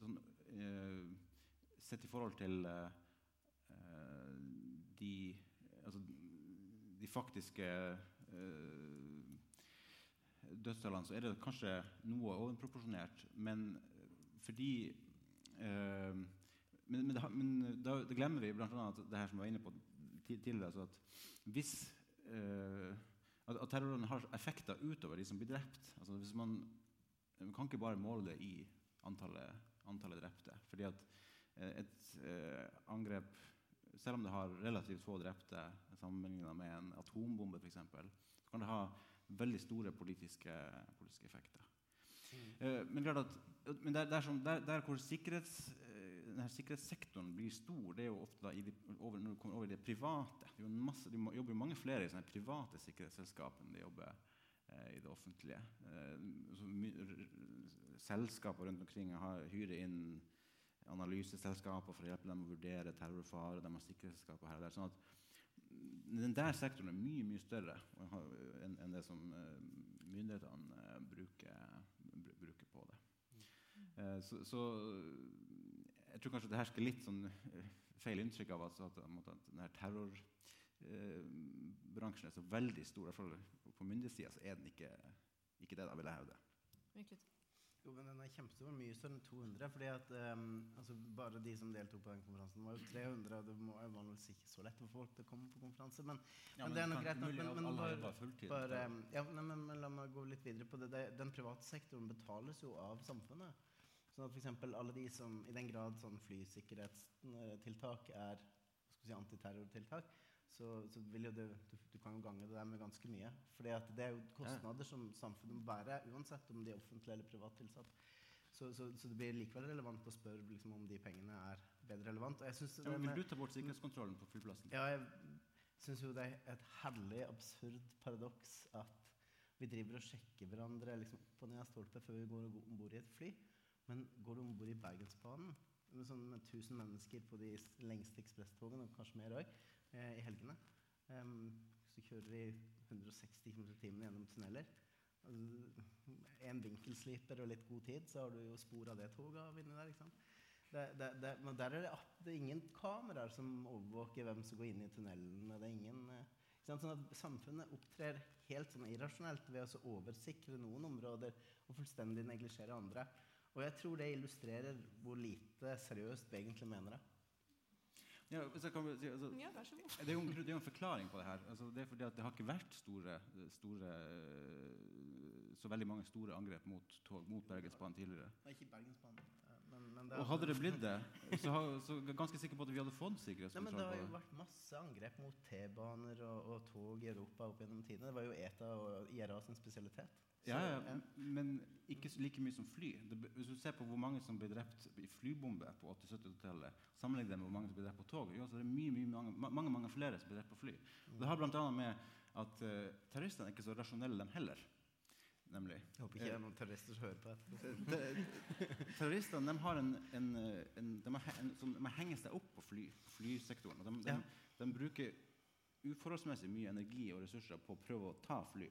sånn, uh, Sett i forhold til de, altså, de faktiske dødstallene så er det kanskje noe overproporsjonert, men fordi eh, Men, men, det, men da, da, glemmer vi bl.a. det her som vi var inne på tidligere. Altså at hvis eh, at, at terroren har effekter utover de som blir drept altså hvis man, man kan ikke bare måle det i antallet, antallet drepte. fordi at et eh, angrep selv om det har relativt få drepte sammenlignet med en atombombe, f.eks., så kan det ha veldig store politiske, politiske effekter. Mm. Uh, men klart at, men der, der, som, der, der hvor sikkerhets, denne sikkerhetssektoren blir stor, det er jo ofte de, over, når du kommer over i det private. Det masse, de jobber jo mange flere i sånne private sikkerhetsselskap enn de jobber eh, i det offentlige. selskaper rundt omkring har, hyrer inn analyseselskaper for å hjelpe dem å vurdere terrorfare. De har sikkerhetsselskaper her og der. sånn at den der sektoren er mye mye større enn en det som uh, myndighetene uh, bruker, br bruker, på det. Så, så, jeg tror kanskje det hersker litt sånn feil inntrykk av at, at, at denne terrorbransjen er så veldig stor. I hvert fall på myndighetssida så er den ikke, ikke det, da vil jeg hevde. Jo, men den er kjempestor. Mye større enn 200. fordi at um, altså Bare de som deltok på den konferansen, var jo 300. Det var vel ikke så lett for folk til å komme på konferanse. Men, ja, men, men det er nok greit. Mulig, men, men, bare, bare, ja, nei, men, la meg gå litt videre på det. den private sektoren betales jo av samfunnet. Sånn at eksempel, alle de som I den grad sånn flysikkerhetstiltak er si, antiterrortiltak, så, så vil jo det, du, du, kan jo gange det der med ganske mye. For det er jo kostnader som samfunnet må bære, uansett om de er offentlig eller privat tilsatt. Så, så, så, det blir likevel relevant å spørre liksom, om de pengene er bedre relevant. Ja, vil du ta bort sikkerhetskontrollen på flyplassen? Ja, jeg syns jo det er et herlig, absurd paradoks at vi driver og sjekker hverandre liksom, opp og ned av stolper før vi går om bord i et fly. Men går du om bord i Bergensbanen med, sånn, med 1000 mennesker på de lengste ekspresstogene, og kanskje mer òg, i helgene, så kjører vi 160 km i timen gjennom tunneler en vinkelsliper og litt god tid, så har du jo spor av det toget inni der. ikke sant? Det, det, det, men der er det, det er ingen kameraer som overvåker hvem som går inn i tunnelene. Det er ingen, sånn at Samfunnet opptrer helt sånn irrasjonelt ved å oversikre noen områder og fullstendig neglisjere andre. Og jeg tror det illustrerer hvor lite seriøst vi egentlig mener det. Ja, kan, altså, ja, vær så god. Det er, jo, det er en forklaring på det her. Altså, det er fordi at det har ikke vært store, store så veldig mange store angrep mot, tog, mot Bergensbanen tidligere. Ikke Bergensbanen. Men, men og hadde det blitt det, [LAUGHS] så, er jeg ganske sikker på at vi hadde fått sikkerhetskontroll. Det har jo vært masse angrep mot T-baner og, og, tog i Europa opp gjennom tidene. Det var jo ETA og IRA sin spesialitet. Så, ja, ja, men ikke like mye som fly. Det, hvis du ser på hvor mange som ble drept i flybombe på 80-70-tallet, sammenlignet med hvor mange som ble drept på tog, jo, så er det mye, mye, mange, mange, mange flere som ble drept på fly. Det har bl.a. med at uh, terroristene er ikke så rasjonelle, dem heller. Nemlig. Jeg håper ikke det er noen terrorister som hører på dette. Terroristene de har en, en, en, de har, en som, de henger seg opp på fly, flysektoren. og De, de, Ja. de bruker uforholdsmessig mye energi og ressurser på å prøve å ta fly.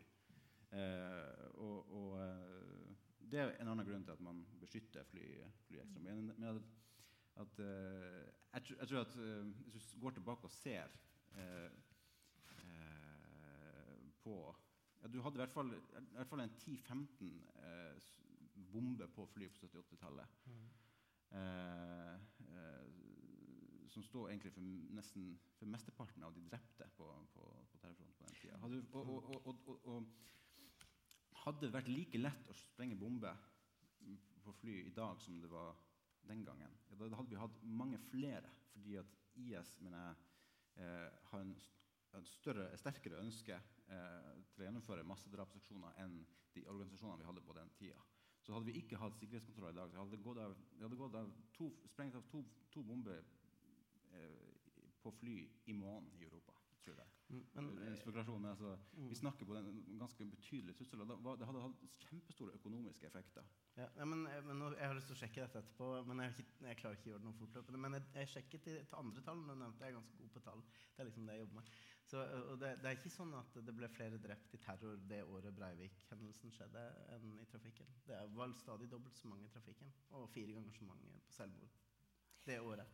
Eh, og og eh, det er en annen grunn til at man beskytter fly, fly ekstra. mye. men at, eh, jeg, tror, jeg tror at eh, hvis du går tilbake og ser eh, eh, på ja, Du hadde i hvert fall, i hvert fall en 10-15 eh, bomber på flyet på 78-tallet. Mm. Eh, eh, som står egentlig for nesten for mesteparten av de drepte på, på, på terrorfronten på den tida. Hadde, og, og, og, og, hadde det vært like lett å sprenge bomber på fly i dag som det var den gangen, ja, da hadde vi hatt mange flere. Fordi at IS mener jeg, eh, har en større, sterkere ønske eh, til å gjennomføre massedrapsaksjoner enn de organisasjonene vi hadde på den tida. Så hadde vi ikke hatt sikkerhetskontroll i dag, så hadde det gått av, det gått av to, sprengt av to, to bomber eh, på fly i måneden i Europa, tror jeg. Mm, Men, altså, Mm. Vi snakker på en ganske betydelig trussel. Det, Det hadde hatt kjempestore økonomiske effekter. Ja, men, eh, men Jeg har lyst til å sjekke dette etterpå, men jeg, jeg klarer ikke å gjøre det noe fortløpende. Men jeg, jeg sjekket til andre tall. Du nevnte jeg er ganske god på tall. Det er liksom det jeg jobber med. Så, og det, det er ikke sånn at det ble flere drept i terror det året Breivik-hendelsen skjedde, enn i trafikken. Det var stadig dobbelt så mange i trafikken, og fire ganger så mange på selvmord det året.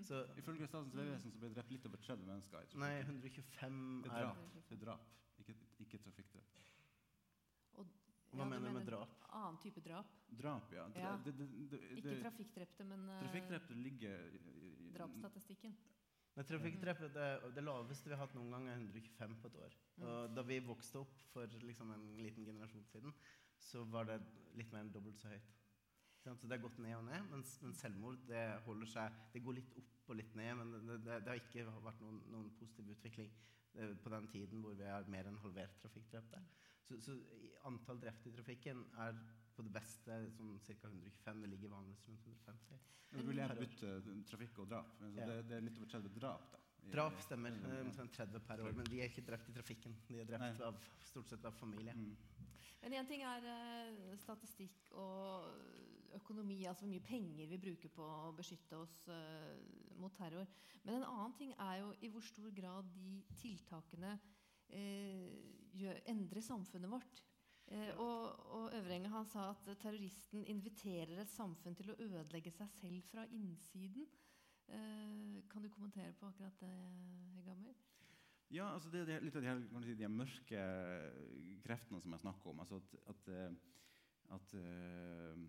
Så [LAUGHS] Ifølge Statens vegvesen ble det drept litt over 30 mennesker. i nei, 125 Det er drap. Det er drap, ikke, ikke trafikkdrap. Og, Hva du mener du med drap? Annen type drap. Drap, ja. Dra- Ja. Det, det, det, Ikke trafikkdrepte, men Trafikkdrepte ligger Men trafikkdrepte, det, det laveste vi har hatt noen gang, er 125 på et år. Og da vi vokste opp for liksom en liten generasjon siden, så var det litt mer enn dobbelt så høyt. Så det har gått ned og ned, mens, men selvmord det holder seg Det går litt opp og litt ned, men det, det, det har ikke vært noen, noen positiv utvikling eh, på den tiden hvor vi har mer enn halvert trafikkdrepte. Så, så antall drepte i trafikken er på det beste sånn ca. 125. Det ligger vanligvis rundt 150. Nå vil jeg bytte trafikk og drap. Så Ja. det, det er litt over 30 drap, da. i- Drap stemmer. Omtrent 30 per år. Men de er ikke drept i trafikken. De er drept Nei. av, stort sett av familie. Mm. Men én ting er eh, statistikk og økonomi, altså hvor mye penger vi bruker på å beskytte oss uh, mot terror. Men en annen ting er jo i hvor stor grad de tiltakene uh, gjør, endrer samfunnet vårt. Eh, og, og Øvrenge han sa at terroristen inviterer et samfunn til å ødelegge seg selv fra innsiden. Eh, kan du kommentere på akkurat det, Hegammer? Ja, altså det, er litt av de, her, si, de mørke kreftene som jeg snakker om. Altså at, at, eh, at uh,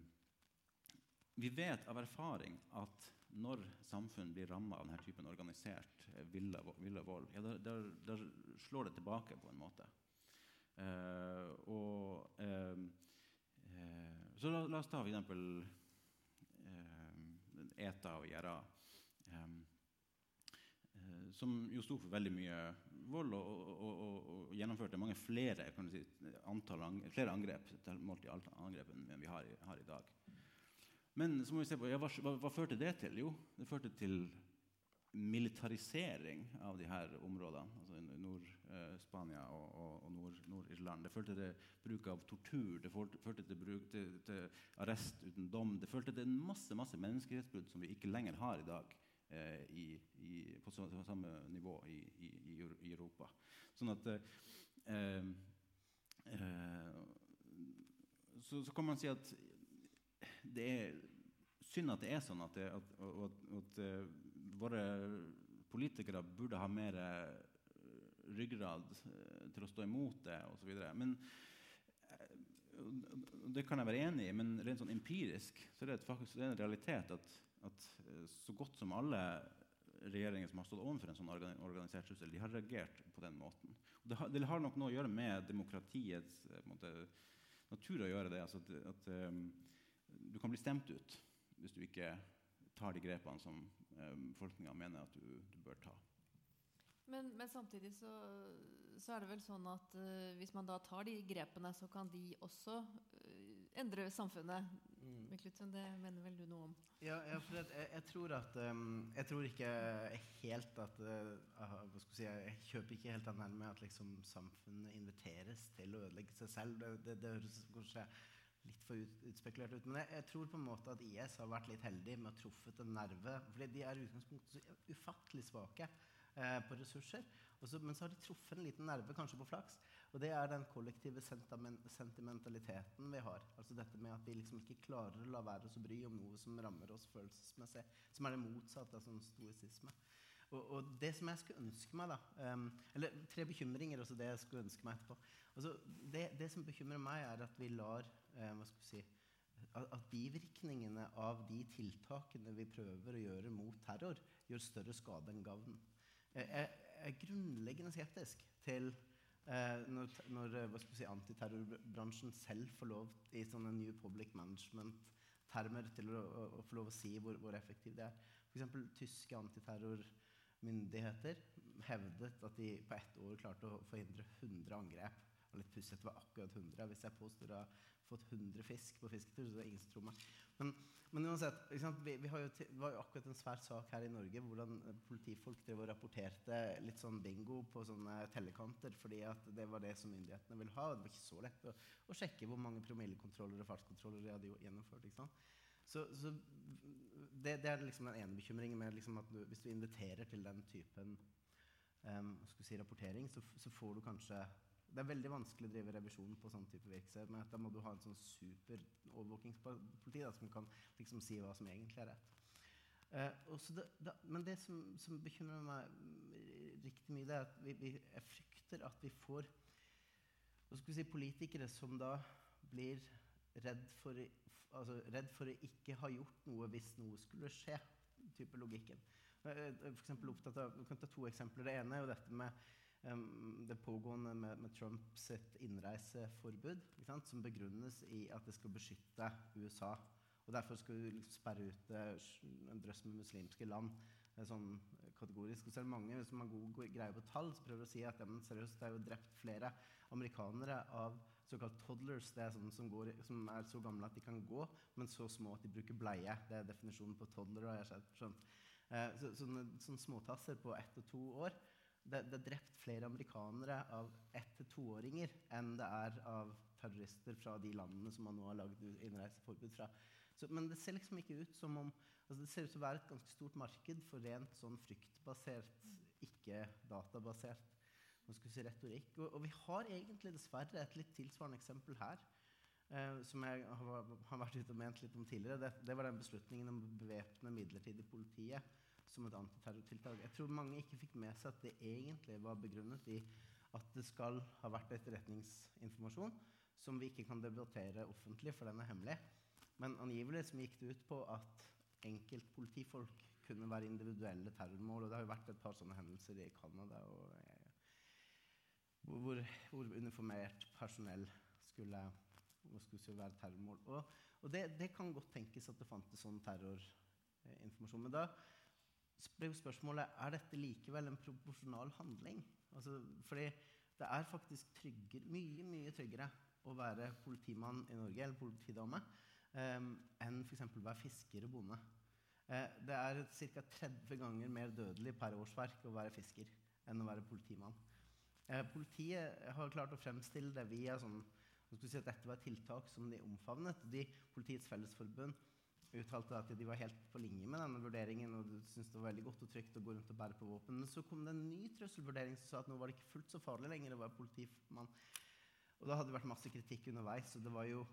Vi vet av erfaring at når samfunn blir ramma av denne typen organisert eh, villa, vold, ja, da slår det tilbake på en måte. Eh, og eh, eh, Så la, la oss ta for eksempel ETA og IRA. som jo sto for veldig mye vold og, og, og, og, gjennomførte mange flere, si, antall, flere angrep målt i alt angrep enn enn vi har har i dag. Men så må vi se på, ja, hva, hva, hva førte det til? Jo, det førte til militarisering av de her områdene. altså Nord-Spania og, og, og Nord- Nord-Irland. det førte til bruk av tortur, det førte til, bruk, til, til arrest uten dom. Det førte til en masse, masse menneskerettsbrudd som vi ikke lenger har i dag eh, i, i, på, samme nivå i, i, Europa. Sånn at eh, eh, så, så kan man si at det er synd at det er sånn at, det, at, at, at eh, våre politikere burde ha mer eh, ryggrad eh, til å stå imot det osv. Men eh, det kan jeg være enig i, men rent sånn empirisk så er det, et, faktisk, det er en realitet at, at så godt som alle regjeringer som har stått overfor en sånn organisert trussel, de har reagert på den måten. Det, har, det har nok noe å gjøre med demokratiets måte, natur å gjøre det. Altså at, at um, du kan bli stemt ut hvis du ikke tar de grepene som befolkninga mener at du, du bør ta. Men, men samtidig så, så er det vel sånn at uh, hvis man da tar de grepene, så kan de også uh, endre samfunnet Mm. Men det mener vel du noe om? Ja, ja for jeg, jeg, jeg tror at um, Jeg tror ikke helt at uh, hva skal jeg, si, jeg kjøper ikke helt den her med at liksom, samfunnet inviteres til å ødelegge seg selv. Det, det, det høres kanskje litt for ut, utspekulert ut. Men jeg, jeg, tror på en måte at IS har vært litt heldig med å ha truffet en nerve. fordi de er i utgangspunktet så ufattelig svake eh, på ressurser. Også, men så har de truffet en liten nerve, kanskje på flaks. Og det er den kollektive sentimentaliteten vi har. Altså dette med at vi liksom ikke klarer å la være oss å bry om noe som rammer oss følelsesmessig. Som er det motsatte av sånn stoisisme. Og, og, det som jeg skulle ønske meg, da um, Eller tre bekymringer, også det jeg skulle ønske meg etterpå. Altså, det, det, som bekymrer meg, er at vi lar hva skal vi si, at, bivirkningene av de tiltakene vi prøver å gjøre mot terror, gjør større skade enn gavn. Jeg er grunnleggende skeptisk til Eh, når, når eh, si, antiterrorbransjen selv får lov i sånne New Public Management-termer til å, å, å, få lov å si hvor, hvor effektiv det er. F.eks. tyske antiterrormyndigheter hevdet at de på ett år klarte å forhindre 100 angrep. Litt pussig det var akkurat 100. Hvis jeg påstår jeg har fått 100 fisk på fisketur, så er det ingen som tror meg. Men men uansett, vi, vi jo det var jo akkurat en svær sak her i Norge hvordan politifolk drev og rapporterte litt sånn bingo på sånne tellekanter fordi at det var det som myndighetene ville ha. Det var ikke så lett å, å sjekke hvor mange promillekontroller og fartskontroller de hadde gjennomført. ikke sant? Så, så det, det, er liksom den ene bekymringen med liksom at du, hvis du inviterer til den typen um, si, rapportering, så, så får du kanskje det er veldig vanskelig å drive revisjon på sånn type virksomhet. Da må du ha en sånn super overvåkingspoliti da, som kan liksom si hva som egentlig er rett. Eh, det, da, men det som, som, bekymrer meg riktig mye, det er at vi, vi, jeg frykter at vi får hva skal vi si, politikere som da blir redd for, altså, redd for å ikke ha gjort noe hvis noe skulle skje. type logikken. Jeg er for opptatt av, Vi kan ta to eksempler. Det ene er jo dette med det pågående med, med Trumps innreiseforbud, som begrunnes i at det skal beskytte USA. Og Derfor skal du liksom sperre ut eh, en drøss med muslimske land. Eh, sånn kategorisk. Og så er det mange som har god greie på tall, som prøver å si at ja, seriøst, det er jo drept flere amerikanere av såkalt toddlers. Det er sånne som, går, som, er så gamle at de kan gå, men så små at de bruker bleie. Det er definisjonen på toddler. har jeg skjønt. Eh, så, sånne, sånne småtasser på ett og to år det, det, er drept flere amerikanere av ett- til toåringer enn det er av terrorister fra de landene som man nå har lagd innreiseforbud fra. Så, men det ser liksom ikke ut som om altså Det ser ut til å være et ganske stort marked for rent sånn fryktbasert, ikke databasert si, retorikk. Og, og, vi har egentlig dessverre et litt tilsvarende eksempel her. Uh, som jeg har, har, vært ute og ment litt om tidligere. Det, det var den beslutningen om å bevæpne midlertidig politiet som et antiterrortiltak. Jeg tror mange ikke fikk med seg at det egentlig var begrunnet i at det skal ha vært etterretningsinformasjon som vi ikke kan debattere offentlig, for den er hemmelig. Men angivelig som gikk det ut på at enkeltpolitifolk kunne være individuelle terrormål. Og det har jo vært et par sånne hendelser i Canada hvor, hvor, uniformert personell skulle, skulle være terrormål. Og, og det, det, kan godt tenkes at det fantes sånn terrorinformasjon. Men da ble spørsmålet er dette likevel en proporsjonal handling. Altså, fordi det er faktisk tryggere, mye mye tryggere å være politimann i Norge eller politidame um, enn f.eks. å være fisker og bonde. Uh, det er ca. 30 ganger mer dødelig per årsverk å være fisker enn å være politimann. Uh, politiet har klart å fremstille det via sånn, si at dette var tiltak som de omfavnet. De, Politiets Fellesforbund uttalte at de var helt på linje med denne vurderingen og syntes det var veldig godt og trygt å gå rundt og bære på våpen. Men så kom det en ny trusselvurdering som sa at nå var det ikke fullt så farlig lenger å være politimann. Og da hadde det vært masse kritikk underveis. og det var jo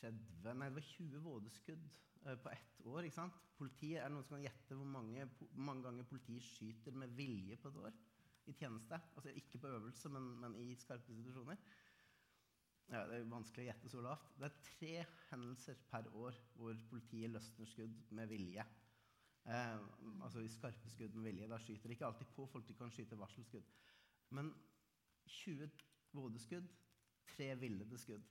30, nei, det var 20 vådeskudd uh, på ett år. ikke sant? Politiet, Er noen som kan gjette hvor mange, mange ganger politiet skyter med vilje på et år? I tjeneste. Altså Ikke på øvelse, men, men i skarpe situasjoner ja, Det er vanskelig å gjette så lavt. Det er tre hendelser per år hvor politiet løsner skudd med vilje. Eh, altså i skarpe skudd med vilje. Da skyter de ikke alltid på folk, de kan skyte varselskudd. Men 20 vådeskudd, tre villede skudd.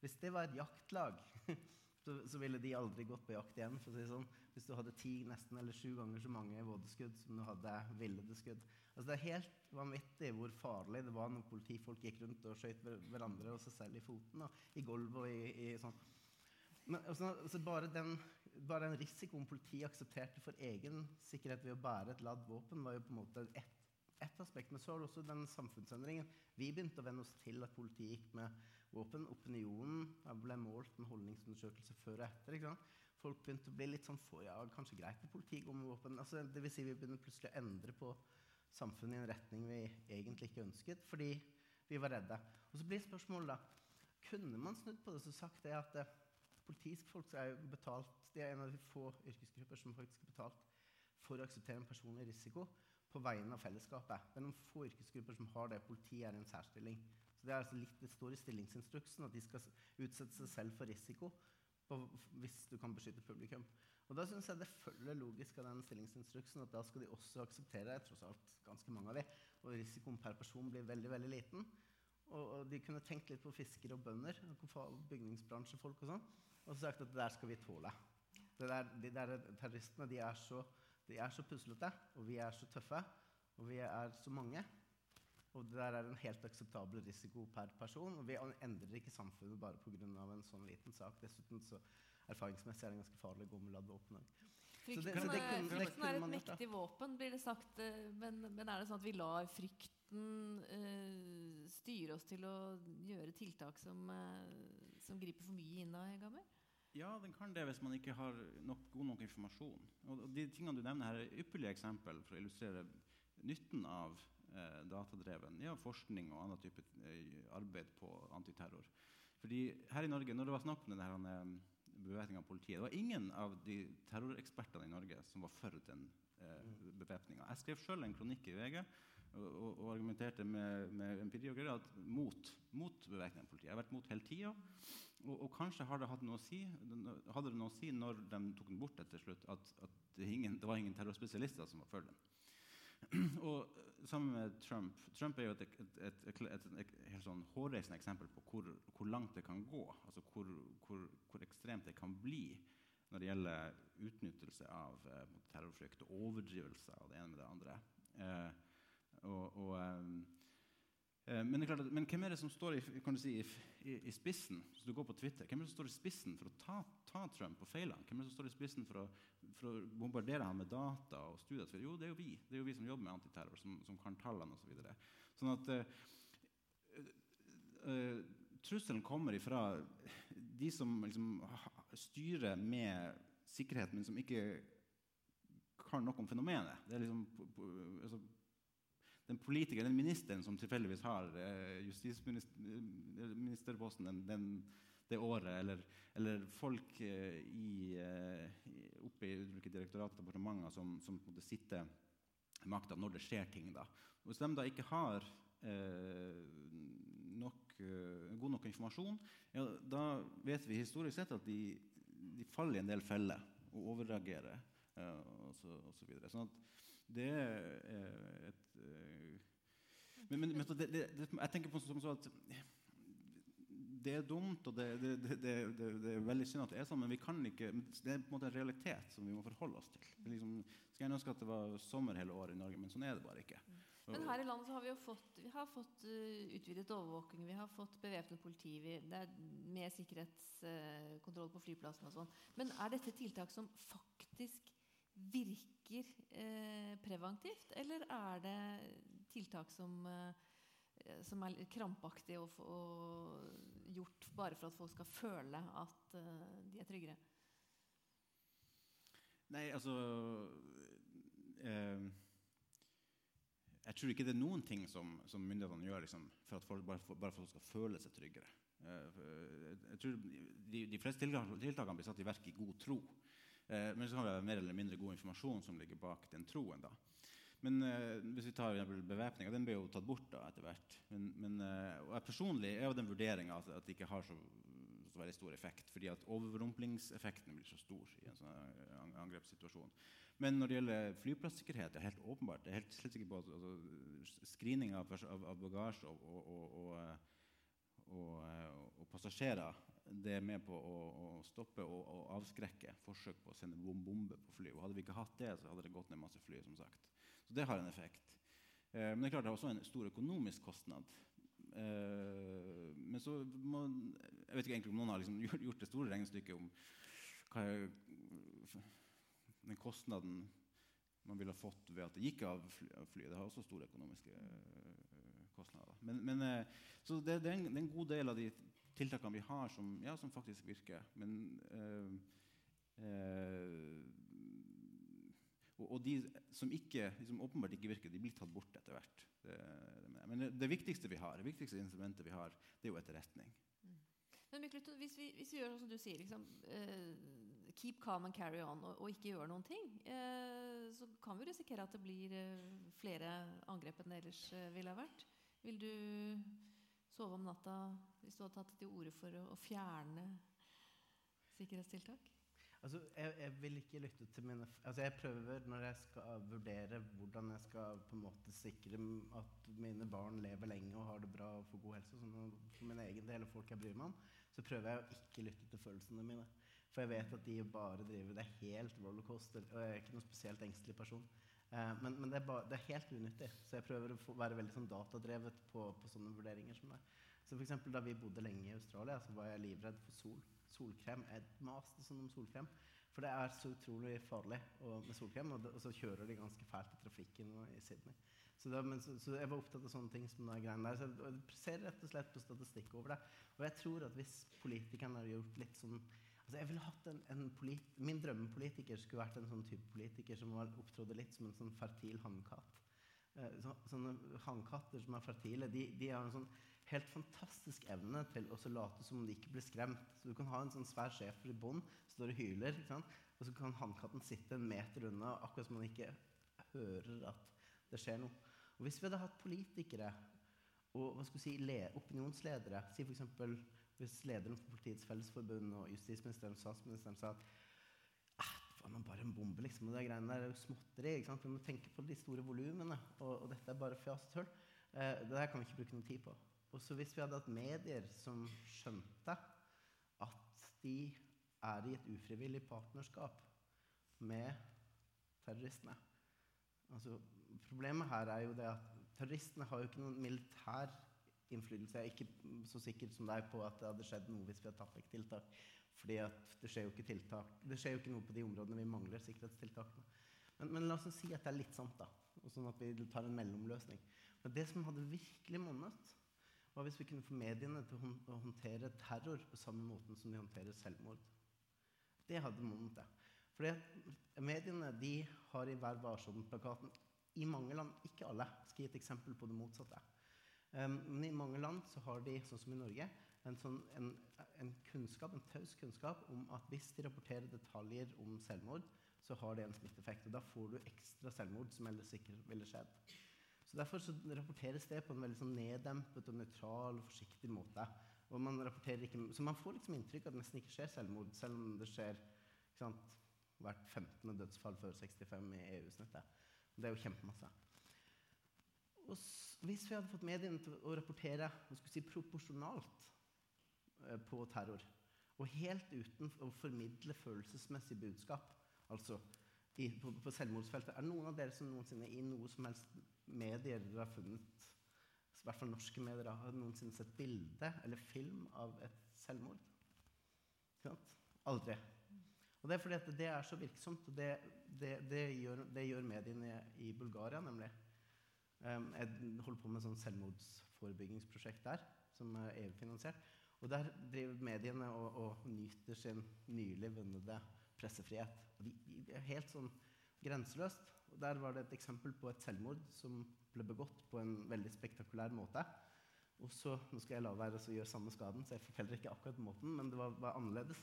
Hvis det var et jaktlag, [LAUGHS] så, så, ville de aldri gått på jakt igjen. for å si sånn. Hvis du hadde ti nesten eller sju ganger så mange vådeskudd som du hadde villede skudd. Altså Det er helt vanvittig hvor farlig det var når politifolk gikk rundt og skjøt hverandre og seg selv i foten. Og i gulvet og i, i sånn. Men altså, altså bare, den, bare den risikoen politiet aksepterte for egen sikkerhet ved å bære et ladd våpen, var jo på en måte ett et aspekt. Men så var det også den samfunnsendringen. Vi begynte å venne oss til at politiet gikk med våpen. Opinionen ble målt med holdningsundersøkelser før og etter. Folk begynte å bli litt sånn for, ja, kanskje greit med våpen. Altså, vil si Vi begynner plutselig å endre på samfunnet i en retning vi egentlig ikke ønsket, fordi vi var redde. Og så blir spørsmålet da Kunne man snudd på det og sagt det at eh, politiske folk er jo betalt De er en av de få yrkesgrupper som faktisk er betalt for å akseptere en personlig risiko på vegne av fellesskapet. Det er noen få yrkesgrupper som har det. Politiet er en særstilling. Så det, er altså litt, det står i stillingsinstruksen at de skal utsette seg selv for risiko på, hvis du kan beskytte publikum. Og Da syns jeg det følger logisk av den stillingsinstruksen at da skal de også akseptere tross alt ganske mange av de, og risikoen per person blir veldig veldig liten. Og, og de kunne tenkt litt på fiskere og bønder, bygningsbransjefolk og sånn, og sagt at det der skal vi tåle. Der, de der terroristene de er, så, er så puslete, og vi er så tøffe, og vi er så mange. Og det der er en helt akseptabel risiko per person. Og vi endrer ikke samfunnet bare pga. en sånn liten sak. Dessuten så erfaringsmessig er det ganske farlig å gå med ladd våpen. Frykten, det, det kunne, frykten er et mektig våpen, blir det sagt. Eh, men, men, er det sånn at vi lar frykten uh, styre oss til å gjøre tiltak som, uh, som griper for mye inn da, Gamer? Ja, den kan det hvis man ikke har nok, god nok informasjon. Og de tingene du nevner her, er ypperlige eksempel for å illustrere nytten av datadreven ja, forskning og annen type eh, arbeid på antiterror. Fordi her i Norge, når det var snakk om denne bevæpninga av politiet. Det var ingen av de terrorekspertene i Norge som var for den eh, bevæpninga. Jeg skrev sjøl en kronikk i VG og, og, og argumenterte med, med empiri og greier mot, mot bevæpning av politiet. Jeg har vært mot hele tida. Og, og, kanskje har det hatt noe å si, hadde det noe å si når de tok den bort etter slutt, at, at det, ingen, det var ingen terrorspesialister som var for den. [CLEARS THROAT] og sammen med Trump Trump er jo et, et, et, et helt sånn hårreisende eksempel på hvor, hvor, langt det kan gå. altså hvor, hvor, hvor, ekstremt det kan bli når det gjelder utnyttelse av eh, terrorfrykt og overdrivelse av det ene med det andre. Eh, og, og Eh, men, det er klart, men, hvem er det som står i, si, i, i, spissen hvis du går på Twitter, hvem er det som står i spissen for å ta, ta Trump og feile? Hvem er det som står i spissen for å, for å, bombardere ham med data og studier? Jo, det er jo vi Det er jo vi som jobber med antiterror, som, som kan tallene osv. Så videre. sånn at uh, uh, trusselen kommer ifra de som liksom, styrer med sikkerhet, men som ikke kan noe om fenomenet. Det er liksom, altså, den politikeren, den ministeren som tilfeldigvis har eh, justisministerposten den, den, det året, eller, eller folk eh, i, eh, oppe i ulike direktorater og departementer som, som sitter makta når det skjer ting. da. Hvis de da ikke har eh, nok, uh, god nok informasjon, ja, da vet vi historisk sett at de, de faller i en del feller og overreagerer. Uh, og så, og så. Sånn at det er et uh, Men, men, men det, det, det, jeg tenker på som så at det er dumt, og det, det, er veldig synd at det er sånn, men vi kan ikke, det er på en måte en realitet som vi må forholde oss til. Liksom, skal jeg ønske at det var sommer hele året i Norge, men sånn er det bare ikke. Men her i landet så har vi jo fått, vi har fått uh, utvidet overvåking, vi har fått bevæpnet politi, vi, det er mer sikkerhetskontroll på flyplassene og sånn. Men er dette tiltak som faktisk virker eh, preventivt, eller er det tiltak som, eh, som er krampaktige og, og, gjort bare for at folk skal føle at eh, de er tryggere? Nei, altså eh, Jeg tror ikke det er noen ting som, som myndighetene gjør liksom, for at folk, bare, for, bare for at folk skal føle seg tryggere. Jeg tror de, de fleste tiltakene blir satt i verk i god tro. Eh, men så kan det være mer eller mindre god informasjon som ligger bak den troen. da. Men eh, hvis vi tar bevæpninga, den ble jo tatt bort da etter hvert. Men, men eh, jeg personlig er jo den vurderinga at, at, det ikke har så, så, veldig stor effekt. Fordi at overrumplingseffekten blir så stor i en sånn angrepssituasjon. Men når det gjelder flyplassikkerhet, det er helt åpenbart. Jeg er helt sikker på at altså, screening av, av, av bagasje og, og, og, og, passasjerer det er med på å, å stoppe og, og, avskrekke forsøk på å sende bombe på fly. Og hadde vi ikke hatt det, så hadde det gått ned masse fly. som sagt. Så det har en effekt. Eh, men det er klart det har også en stor økonomisk kostnad. Eh, men så må, Jeg vet ikke egentlig om noen har liksom [LAUGHS] gjort, det store regnestykket om hva er den kostnaden man ville fått ved at det gikk av flyet. Det har også store økonomiske eh, kostnader. Men, men, eh, så det, det, er en, det er en god del av de tiltakene vi har, som, ja, som faktisk virker. Men eh, eh, og, og de som, ikke, de som åpenbart ikke virker, de blir tatt bort etter hvert. Det, det. Men det, viktigste vi har, det viktigste instrumentet vi har, det er jo etterretning. Men Mikkel, hvis, vi, hvis vi gjør sånn som du sier, liksom, uh, keep calm and carry on, og, og ikke gjør noen ting, uh, så kan vi risikere at det blir uh, flere angrep enn det ellers ville ha vært. Vil du sove om natta hvis du hadde tatt til orde for å, å fjerne sikkerhetstiltak? Altså, jeg, jeg vil ikke lytte til mine Altså, jeg prøver når jeg skal vurdere hvordan jeg skal på en måte sikre at mine barn lever lenge og har det bra og får god helse, sånn, for min egen del og folk jeg bryr meg om, så prøver jeg å ikke lytte til følelsene mine. For jeg vet at de bare driver Det er helt rollercoaster, og jeg er ikke noen spesielt engstelig person. Eh, men men det, er ba, det er helt unyttig, så jeg prøver å få, være veldig sånn datadrevet på, på sånne vurderinger som det. Så for eksempel, Da vi bodde lenge i Australia, så var jeg livredd for sol. Solkrem. Jeg maste sånn om solkrem. For det er så utrolig farlig og, med solkrem, og, det, og så kjører de ganske fælt i trafikken i Sydney. Så, da, men, så, så jeg var opptatt av sånne ting som de greiene der. Så jeg, ser rett og slett på statistikk over det. Og jeg tror at hvis politikerne hadde gjort litt sånn altså jeg ville hatt en, en polit, Min drømmepolitiker skulle vært en sånn type politiker som var, opptrådde litt som en sånn fertil hannkatt. Eh, så, sånne hannkatter som er fertile, de, de har en sånn helt fantastisk evne til å late som om de ikke blir skremt. Så Du kan ha en sånn svær schæfer i bånd, står og hyler, og så kan hannkatten sitte en meter unna, akkurat som man ikke hører at det skjer noe. Og Hvis vi hadde hatt politikere og hva skal vi si, le, opinionsledere Si f.eks. hvis lederen for Politiets Fellesforbund og justisministeren og statsministeren sa at ah, det var bare en bombe, liksom. Og det greiene der er jo småtteri. ikke? Vi må tenke på de store volumene, og, og dette er bare fjas og tull. Eh, det der kan vi ikke bruke noe tid på. Og hvis vi hadde hatt medier som skjønte at de er i et ufrivillig partnerskap med terroristene altså, Problemet her er jo det at terroristene har jo ikke noen militær innflytelse. Jeg er ikke så sikker som deg på at det hadde skjedd noe hvis vi hadde tatt vekk tiltak. Fordi det skjer Det skjer jo ikke noe på de områdene vi mangler sikkerhetstiltakene. Men, men la oss si at det er litt sant, da. Sånn at vi tar en mellomløsning. Men det som hadde virkelig monnet, var hvis vi kunne få mediene til å håndtere terror på samme måten som de håndterer selvmord. Det hadde monnet det. Fordi mediene de har i Vær varsom-plakaten i mange land, ikke alle, skal gi et eksempel på det motsatte. Um, men i mange land så har de, sånn som i Norge, en, sånn, en, en kunnskap, en taus kunnskap om at hvis de rapporterer detaljer om selvmord, så har det en smitteeffekt. Og da får du ekstra selvmord som ellers ikke ville skjedd. Så Derfor så rapporteres det på en veldig sånn neddempet og nøytral og forsiktig måte. Og man ikke, så man får liksom inntrykk av at det nesten ikke skjer selvmord, selv om det skjer sant, hvert 15. dødsfall før 65 i EU-snittet. Det er jo kjempemasse. Og hvis vi hadde fått mediene til å rapportere si, proporsjonalt eh, på terror, og helt uten å formidle følelsesmessig budskap, altså i, på, på selvmordsfeltet Er det noen av dere som noensinne i noe som helst medier dere har funnet, i hvert fall norske medier, har noensinne sett bilde eller film av et selvmord? Aldri. Og det er fordi det er så virksomt. og Det, det, det, gjør, det gjør mediene i Bulgaria, nemlig. Um, jeg holder på med sånn selvmordsforebyggingsprosjekt der, som er EU-finansiert. Og der driver mediene og, og nyter sin nylig vunne pressefrihet. Og de, de er helt sånn grenseløst. Der var det et eksempel på et selvmord som ble begått på en veldig spektakulær måte. Og så, Nå skal jeg la være å gjøre samme skaden, så jeg forteller ikke akkurat måten, men det var, var annerledes.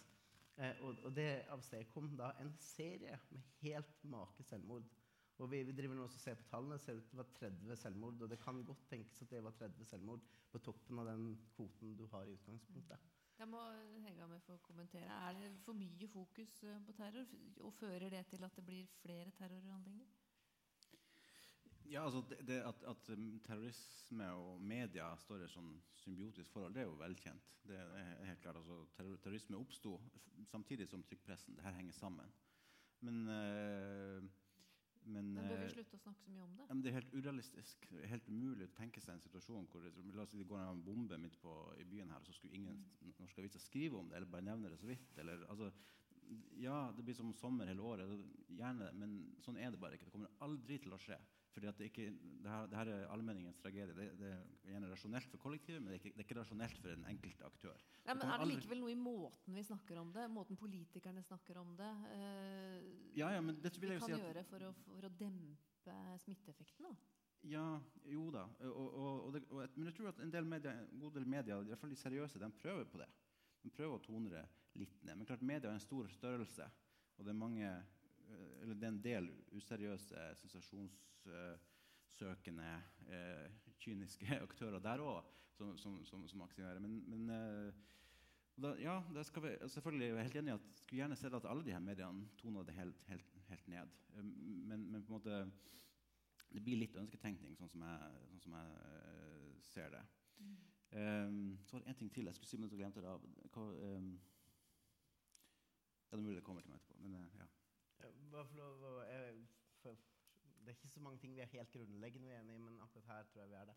Eh, og, og det avstedkom da en serie med helt make selvmord. Og vi, vi driver nå og ser på tallene. Ser ut til det var 30 selvmord. Og det kan godt tenkes at det var 30 selvmord på toppen av den kvoten du har i utgangspunktet. Jeg må Hegga med å kommentere. Er det for mye fokus eh, på terror? Og fører det til at det blir flere terrorhandlinger? Ja, altså det, det at, at um, terrorisme og media står i et sånn symbiotisk forhold, det er jo velkjent. Det er helt klart, altså terror, Terrorisme oppsto samtidig som trykkpressen. Det her henger sammen. Men eh, Men, Men bør vi eh, slutte å snakke så mye om det? ja, men det er helt urealistisk. Det er helt umulig å tenke seg en situasjon hvor la oss si det går en bombe midt på, i byen her, og så skulle ingen norske aviser skrive om det, eller bare nevne det så vidt. Eller, altså, ja, det blir som sommer hele året, gjerne, men sånn er det bare ikke. Det kommer aldri til å skje. Fordi at det, ikke, det, her, det her er allmenningens tragedie. Det, det er gjerne rasjonelt for kollektivet, men det er ikke, det er ikke rasjonelt for den enkelte aktør. Nei, men Er det likevel noe i måten vi snakker om det, måten politikerne snakker om det, eh, Ja, ja, men det vil vi jeg jo kan si at gjøre for å, for å dempe smitteeffekten? da? Ja, jo da. Og, og, og men jeg tror at en del media, en god del media, i hvert fall de seriøse, de prøver på det. De prøver å tone det litt ned. Men klart, media er en stor størrelse, og det er mange eller det er en del useriøse, sensasjonssøkende, eh, kyniske [LAUGHS] aktører der òg som, som, som, som aksjonerer. Men, men eh, da, ja, det skal vi, selvfølgelig jeg helt enig i at skulle gjerne sett at alle de her mediene toner det helt, helt, helt ned. Eh, Men, men på en måte det blir litt ønsketenkning, sånn som jeg, sånn som jeg eh, ser det. Um, så var det en ting til jeg skulle si, men så glemte jeg det. Hva, um, ja, det er mulig det kommer til meg etterpå. Men ja. Det er ikke så mange ting vi er helt grunnleggende uenige i, men akkurat her tror jeg vi er det.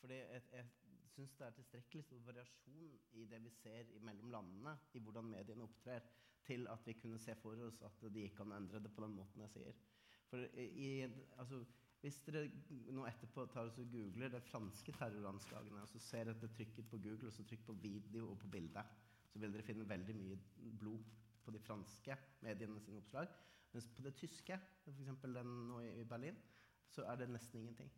Fordi jeg, jeg syns det er tilstrekkelig stor variasjon i det vi ser mellom landene, i hvordan mediene opptrer, til at vi kunne se for oss at de ikke kan endre det på den måten jeg sier. For i, altså, hvis dere nå etterpå tar og googler de franske terroranslagene, og så ser dere trykket på Google, og så trykk på video og på bilde, så vil dere finne veldig mye blod på de franske mediene sine oppslag. Mens på det tyske, f.eks. den nå i Berlin, så er det nesten ingenting.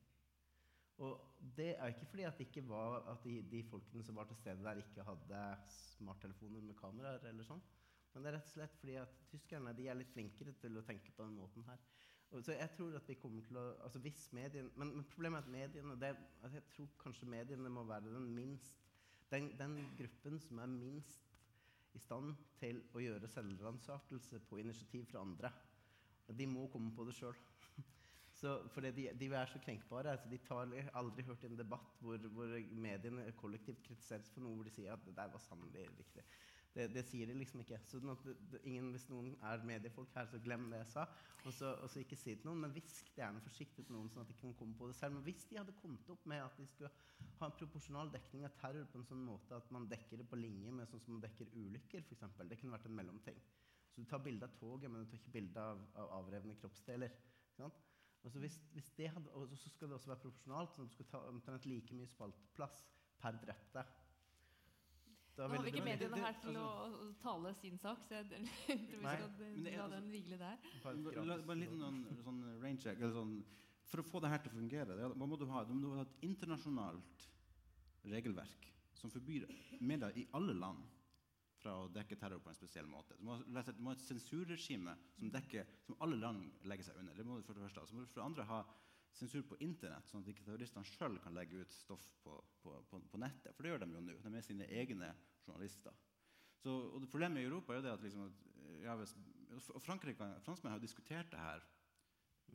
Og det er ikke fordi at, ikke var, at de, de folkene som var til stede der, ikke hadde smarttelefoner med kameraer eller sånn. Men det er rett og slett fordi at tyskerne er litt flinkere til å tenke på den måten her. Og så jeg tror at vi kommer til å altså hvis medien, men, men problemet er at mediene det, altså Jeg tror kanskje mediene må være den minst den, den gruppen som er minst i stand til å gjøre selvransakelse på initiativ fra andre. De må komme på det sjøl. [LAUGHS] Fordi de, de er så krenkbare. Altså de har aldri hørt en debatt hvor, hvor mediene kollektivt kritiseres for noe hvor de sier at det der var sannelig riktig. Det, det sier de liksom ikke. Så det, det, ingen, hvis noen er mediefolk her, så glem det jeg sa. Og så, ikke si til noen, men hvisk det gjerne forsiktig til noen, sånn at de kan komme på det selv. Men hvis de hadde kommet opp med at de skulle ha en proporsjonal dekning av terror på en sånn måte at man dekker det på linje med sånn som man dekker ulykker, f.eks. Det kunne vært en mellomting. Så du tar bilde av toget, men du tar ikke bilde av, av avrevne kroppsdeler. Og så, skal det også være proporsjonalt, sånn at du skal ta omtrent like mye spalteplass per drepte. Da Nå har vi ikke mediene her til å å tale sin sak, så jeg tror vi Nei, skal la altså- den hvile der. Bare en liten sånn, sånn range check. Eller sånn, for å få det her til å fungere, det, må du ha? Du må ha et internasjonalt regelverk som forbyr medier i alle land fra å dekke terror på en spesiell måte. Du må, ha- et sensurregime som, dekker, som alle land legger seg under. Det må du for det første. ha. Så må du for det andre ha sensur på internett, sånn at ikke terroristene sjøl kan legge ut stoff på, på, på, på nettet. For det gjør de jo nå. De er sine egne journalister. Så, og det Problemet i Europa er jo det at, liksom, at eh, og Franskmenn har jo diskutert det her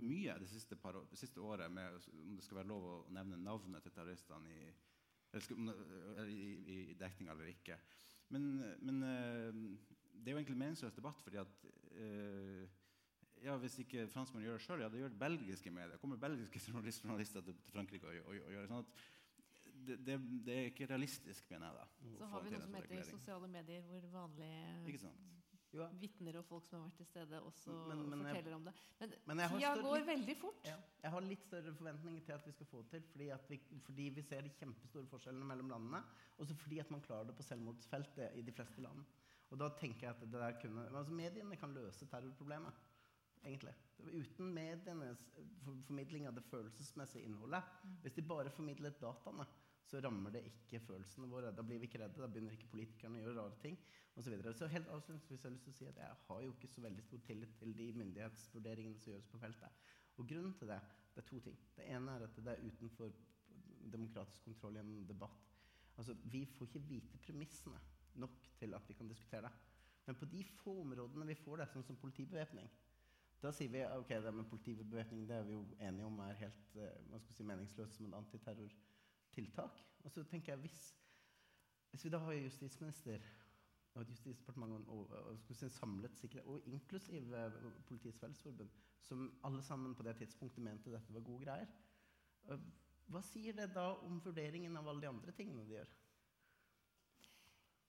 mye det siste, par, det siste året med om det skal være lov å nevne navnet til terroristene i, i, i, i dekning eller ikke. Men, men eh, det er jo egentlig meningsløs debatt, fordi at eh, ja, Hvis ikke franskmenn gjør det sjøl, ja, det gjør belgiske medier. kommer belgiske journalist- [LAUGHS] journalister til, Frankrike og, og, og gjør det. sånn at det, det, det er ikke realistisk, mener jeg. da. Så har vi noe som sånn heter sosiale medier, hvor vanlige Ikke vitner og folk som har vært til stede, også Men- men jeg- forteller om det. Men, Men tida større- går litt- veldig fort. Ja. Jeg har litt større forventninger til at vi skal få det til, fordi, at vi, fordi vi ser de kjempestore forskjellene mellom landene, også fordi at man klarer det på selvmordsfeltet i de fleste land. Og da tenker jeg at det der kunne, altså Mediene kan løse terrorproblemet, egentlig. Uten medienes for, formidling av det følelsesmessige innholdet. Hvis de bare formidler dataene, så rammer det ikke følelsene våre. Da blir vi ikke redde, da begynner ikke politikerne å gjøre rare ting. Og så, videre. så helt avslutningsvis har jeg lyst til å si at jeg har jo ikke så veldig stor tillit til de myndighetsvurderingene som gjøres på feltet. Og grunnen til det, det er to ting. Det ene er at det er utenfor demokratisk kontroll gjennom debatt. Altså, vi får ikke vite premissene nok til at vi kan diskutere det. Men på de få områdene vi får det, sånn som politibevæpning, da sier vi ok, det med politibevæpning det er vi jo enige om er helt man skal si, meningsløst som et antiterrortiltak. Og så tenker jeg hvis, hvis vi da har en justisminister og at Justisdepartementet og, og, og si, samlet sikkerhet, og inklusiv eh, Politiets Fellesforbund, som alle sammen på det tidspunktet mente dette var gode greier. Uh, hva sier det da om vurderingen av alle de andre tingene de gjør?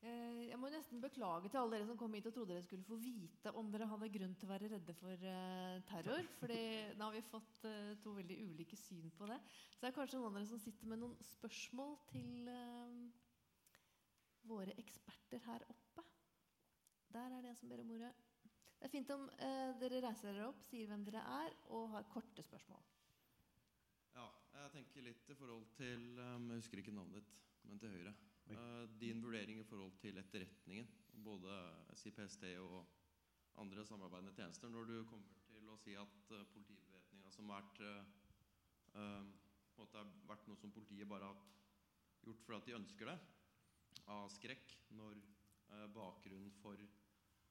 Eh, jeg må nesten beklage til alle dere som kom hit og trodde dere skulle få vite om dere hadde grunn til å være redde for uh, terror. [LAUGHS] fordi nå har vi fått uh, to veldig ulike syn på det. Så det er kanskje noen av dere som sitter med noen spørsmål til våre eksperter her oppe. Der er det en som ber om ordet. Det er fint om dere reiser dere opp, sier hvem dere er, og har korte spørsmål. Ja, jeg tenker litt i forhold til Jeg husker ikke navnet ditt, men til høyre. Uh, din vurdering i forhold til etterretningen, både CPST og andre samarbeidende tjenester, når du kommer til å si at uh, politibevæpninga som vært, har vært noe som politiet bare har gjort for at de ønsker det, av skrekk, når bakgrunnen for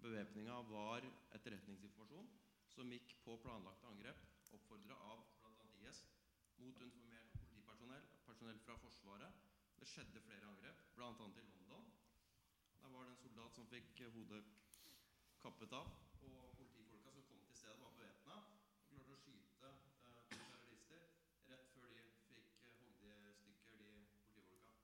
bevæpninga var etterretningsinformasjon som gikk på planlagte angrep, oppfordra av bl.a. IS, mot uniformert politipersonell, personell fra Forsvaret det skjedde flere angrep, bl.a. i London. Der var det en soldat som fikk hodet kappet av. Og politifolka som kom til stedet, var bevæpna og klarte å skyte eh, to terrorister rett før de fikk eh, hogd i stykker, de politifolka.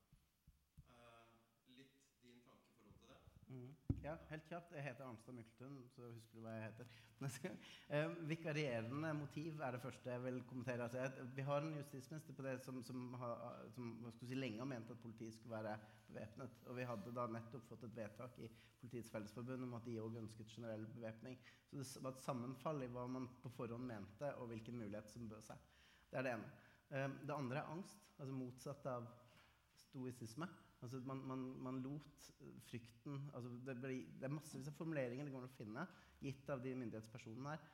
Eh, litt din tanke i forhold til det? Mm. Ja, helt kjapt. Jeg heter Arnstad Mykletun, så husker du hva jeg heter. um, vikarierende motiv er det første jeg vil kommentere. Altså, vi har en justisminister på det som, som, har, som si, lenge har ment at politiet skulle være bevæpnet. Og vi hadde da nettopp fått et vedtak i Politiets Fellesforbund om at de òg ønsket generell bevæpning. Så det var et sammenfall i hva man på forhånd mente, og hvilken mulighet som bød seg. Det er det ene. Det andre er angst, altså motsatt av stoisisme. Altså man, man, man, lot frykten altså det, ble, det, er massevis av formuleringer det går an å finne, gitt av de myndighetspersonene her.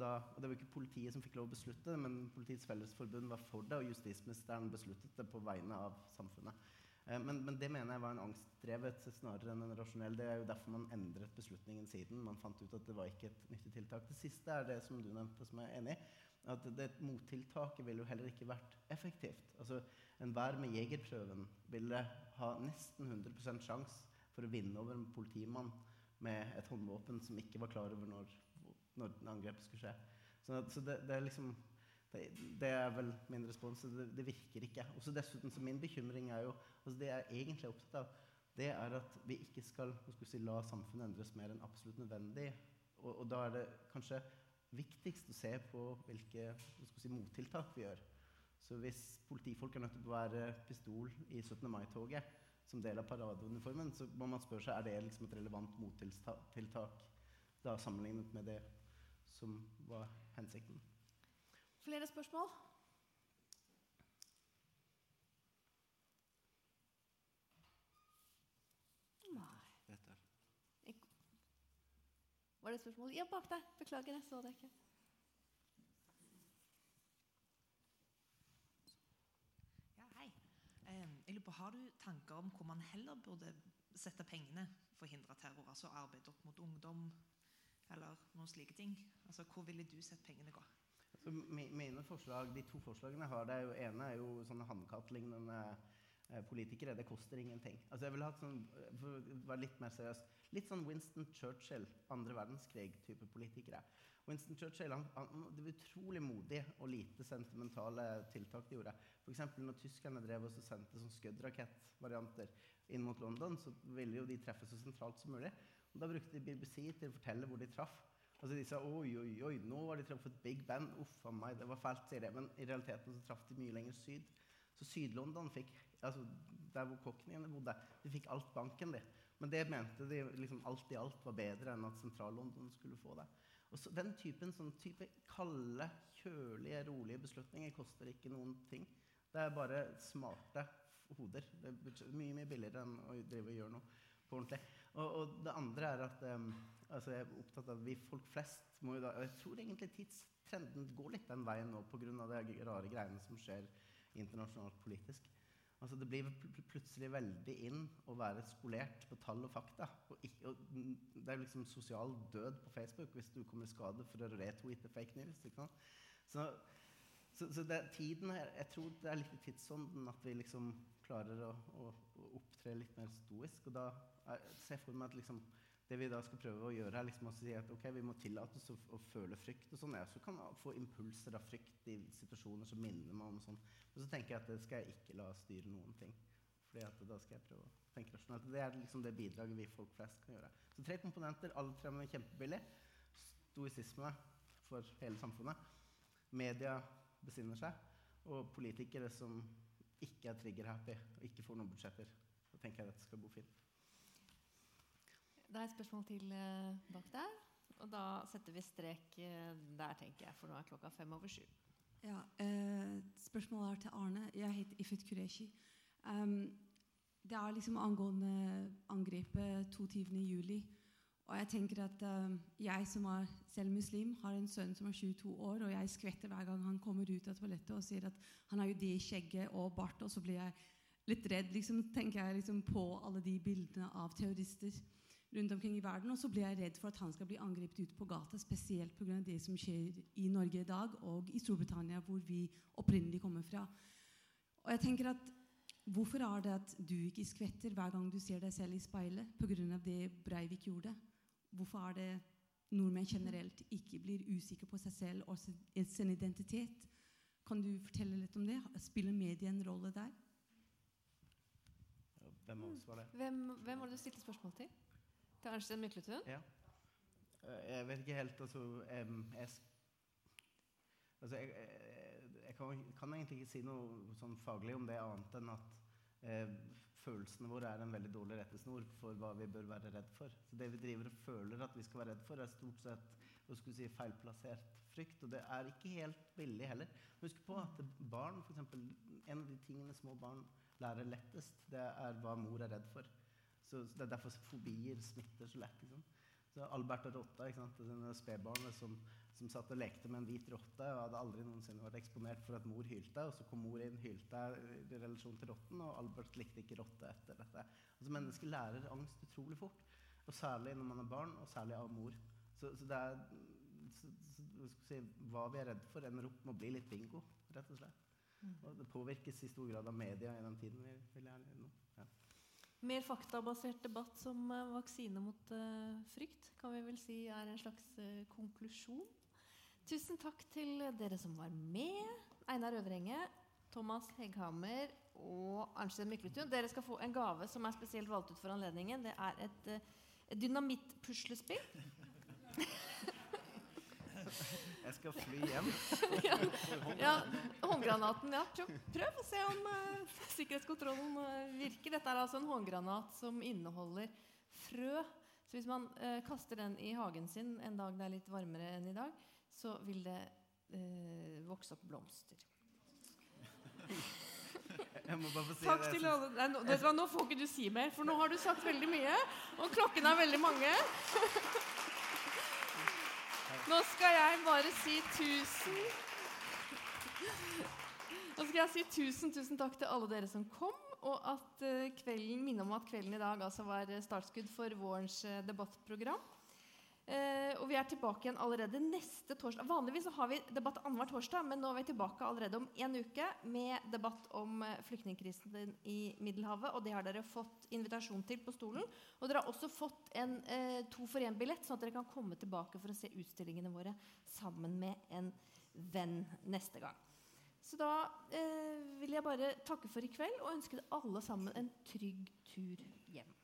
Da, og Det var ikke politiet som fikk lov å beslutte det, men Politiets Fellesforbund var for det, og justisministeren besluttet det på vegne av samfunnet. Eh, men, men, det mener jeg var en angstdrevet snarere enn en rasjonell. Det er jo derfor man endret beslutningen siden. Man fant ut at det var ikke et nyttig tiltak. Det siste er det som du nevnte, som jeg er enig i. At det mottiltaket ville jo heller ikke vært effektivt. Altså, Enhver med jegerprøven ville ha nesten 100% sjanse for å vinne over en politimann med et håndvåpen som ikke var klar over når, når angrepet skulle skje. Så, så det, det, er liksom det, det, er vel min respons. Det, det virker ikke. Også dessuten, så Min bekymring er jo altså Det jeg egentlig er opptatt av, det er at vi ikke skal, skal si, la samfunnet endres mer enn absolutt nødvendig. Og, og, da er det kanskje viktigst å se på hvilke si, mottiltak vi gjør. Så hvis politifolk er nødt til å bære pistol i 17. mai-toget som del av paradeuniformen, så må man spørre seg er det liksom et relevant mottiltak da sammenlignet med det som var hensikten. Flere spørsmål? Nei. Var det et spørsmål? Ja, bak deg. Beklager, jeg så det ikke. Jeg lurer på, Har du tanker om hvor man heller burde sette pengene for å hindre terror? Altså arbeid opp mot ungdom eller noen slike ting? Altså, Hvor ville du sett pengene gå? Altså, mine forslag, De to forslagene jeg har, det er jo ene er jo sånne hannkattlignende eh, politikere. Det koster ingenting. Altså jeg vil hatt sånn, å være litt mer seriøs Litt sånn Winston Churchill, andre verdenskrig-type politikere. Winston Churchill han, han, det var utrolig modig og lite sentimentale tiltak de gjorde. F.eks. når tyskerne drev og sendte sånn Scud-rakettvarianter inn mot London, så ville jo de treffe så sentralt som mulig. Og da brukte de BBC til å fortelle hvor de traff. Altså De sa oi, oi, oi, nå har de truffet Big Ben. Uff a meg, det var fælt, sier de. Men i realiteten så traff de mye lenger syd. Så Syd-London fikk altså Der hvor kokkene bodde, de fikk alt banken, de. Men det mente de liksom alt i alt var bedre enn at Sentral-London skulle få det. Og så Den typen sånn type kalde, kjølige, rolige beslutninger koster ikke noen ting. Det er bare smarte hoder. Det er mye mye billigere enn å drive og gjøre noe på ordentlig. Og, og det andre er at um, altså jeg er opptatt av at vi folk flest må jo da Jeg tror egentlig tidstrenden går litt den veien nå pga. de rare greiene som skjer internasjonalt politisk. Altså Det blir pl plutselig veldig inn å være skolert på tall og fakta. Og, ikke, og det er liksom sosial død på Facebook hvis du kommer i skade for å retweete fake news. Så så, så det, tiden her, jeg tror det er litt i tidsånden at vi liksom klarer å, å, å, opptre litt mer stoisk. Og da ser jeg for meg at liksom, det vi da skal prøve å gjøre, er liksom å si at okay, vi må tillate oss å, å føle frykt. og sånn. Jeg også kan få impulser av frykt i situasjoner som minner meg om sånn. Men så tenker jeg at det skal jeg ikke la styre noen ting. Fordi da skal jeg prøve å tenke rasjonelt. Det er liksom det bidraget vi folk flest kan gjøre. Så tre komponenter, alle tre med kjempebillig. Stoisisme for hele samfunnet. Media besinner seg. Og politikere som ikke er trigger-happy og ikke får noen budsjetter. Da tenker jeg at dette skal gå fint. Det er et spørsmål til eh, bak der. Og da setter vi strek eh, der, tenker jeg, for nå er klokka fem over sju. Ja, eh, spørsmålet er til Arne. Jeg heter Ifet Kureshi. Um, det er liksom angående angrepet 22.07. Og jeg tenker at um, jeg som er selv muslim, har en sønn som er 22 år, og jeg skvetter hver gang han kommer ut av toalettet og sier at han har jo det skjegget og bart, og så blir jeg litt redd. liksom tenker jeg liksom på alle de bildene av terrorister rundt omkring i verden. Og så blir jeg redd for at han skal bli angrepet ute på gata, spesielt pga. det som skjer i Norge i dag, og i Storbritannia, hvor vi opprinnelig kommer fra. Og jeg tenker at Hvorfor er det at du ikke skvetter hver gang du ser deg selv i speilet pga. det Breivik gjorde? Hvorfor er det nordmenn generelt ikke blir usikre på seg selv og sin identitet? Kan du fortelle litt om det? Spiller media en rolle der? Hvem? Hvem, hvem var det du stilte spørsmål til? Til Arnstein Mykletun? Ja. Eh, Jeg vet ikke helt Altså, jeg, altså jeg, jeg, jeg kan, kan egentlig ikke si noe sånn faglig om det annet enn at eh, følelsene våre er en veldig dårlig rettesnor for hva vi bør være redd for. Så det vi driver og føler at vi skal være redd for, er stort sett å skulle si, feilplassert frykt. Og det er ikke helt billig heller. Husk på at barn, for eksempel, En av de tingene små barn lærer lettest, det er hva mor er redd for. Så Det er derfor fobier smitter så lett. Liksom. Så Albert og rotta, ikke sant? denne spedbarnet som, som satt og lekte med en hvit rotte og hadde aldri noensinne vært eksponert for at mor hylte. Og så kom mor inn, hylte i relasjon til rotten, og Albert likte ikke rotte etter dette. Altså Mennesker lærer angst utrolig fort. Og særlig når man er barn, og særlig av mor. Så, så det er så, si, Hva vi er redd for, ender opp med å bli litt bingo, rett og slett. Og det påvirkes i stor grad av media i den tiden vi, vi lærer nå. Mer faktabasert debatt som eh, vaksine mot eh, frykt kan vi vel si er en slags eh, konklusjon. Tusen takk til dere som var med. Einar Øvrenge, Thomas Hegghammer og Arnstein Mykletun. Dere skal få en gave som er spesielt valgt ut for anledningen. Det er et, et dynamittpuslespill. [LAUGHS] Jeg skal fly hjem. [LAUGHS] ja, ja, håndgranaten. Ja. Prøv, prøv å se om uh, sikkerhetskontrollen uh, virker. Dette er altså en håndgranat som inneholder frø. Så hvis man uh, kaster den i hagen sin en dag det er litt varmere enn i dag, så vil det vokse opp blomster. [LAUGHS] Jeg må bare få si Takk det. til alle. Nei, nå, nå får ikke du si mer, for nå har du sagt veldig mye. Og klokken er veldig mange. [LAUGHS] Nå skal jeg bare si tusen Nå skal jeg si tusen, tusen takk til alle dere som kom. Og at eh, kvelden, minne om at kvelden i dag altså var eh, startskudd for vårens eh, debattprogram. Eh, og vi er tilbake igjen allerede neste torsdag. Vanligvis har vi debatt annenhver torsdag, men nå er vi tilbake allerede om en uke med debatt om eh, flyktningkrisen i Middelhavet. Og det har dere fått invitasjon til på stolen. Og dere har også fått en eh, to for én-billett, sånn at dere kan komme tilbake for å se utstillingene våre sammen med en venn neste gang. Så da eh, vil jeg bare takke for i kveld og ønske alle sammen en trygg tur hjem.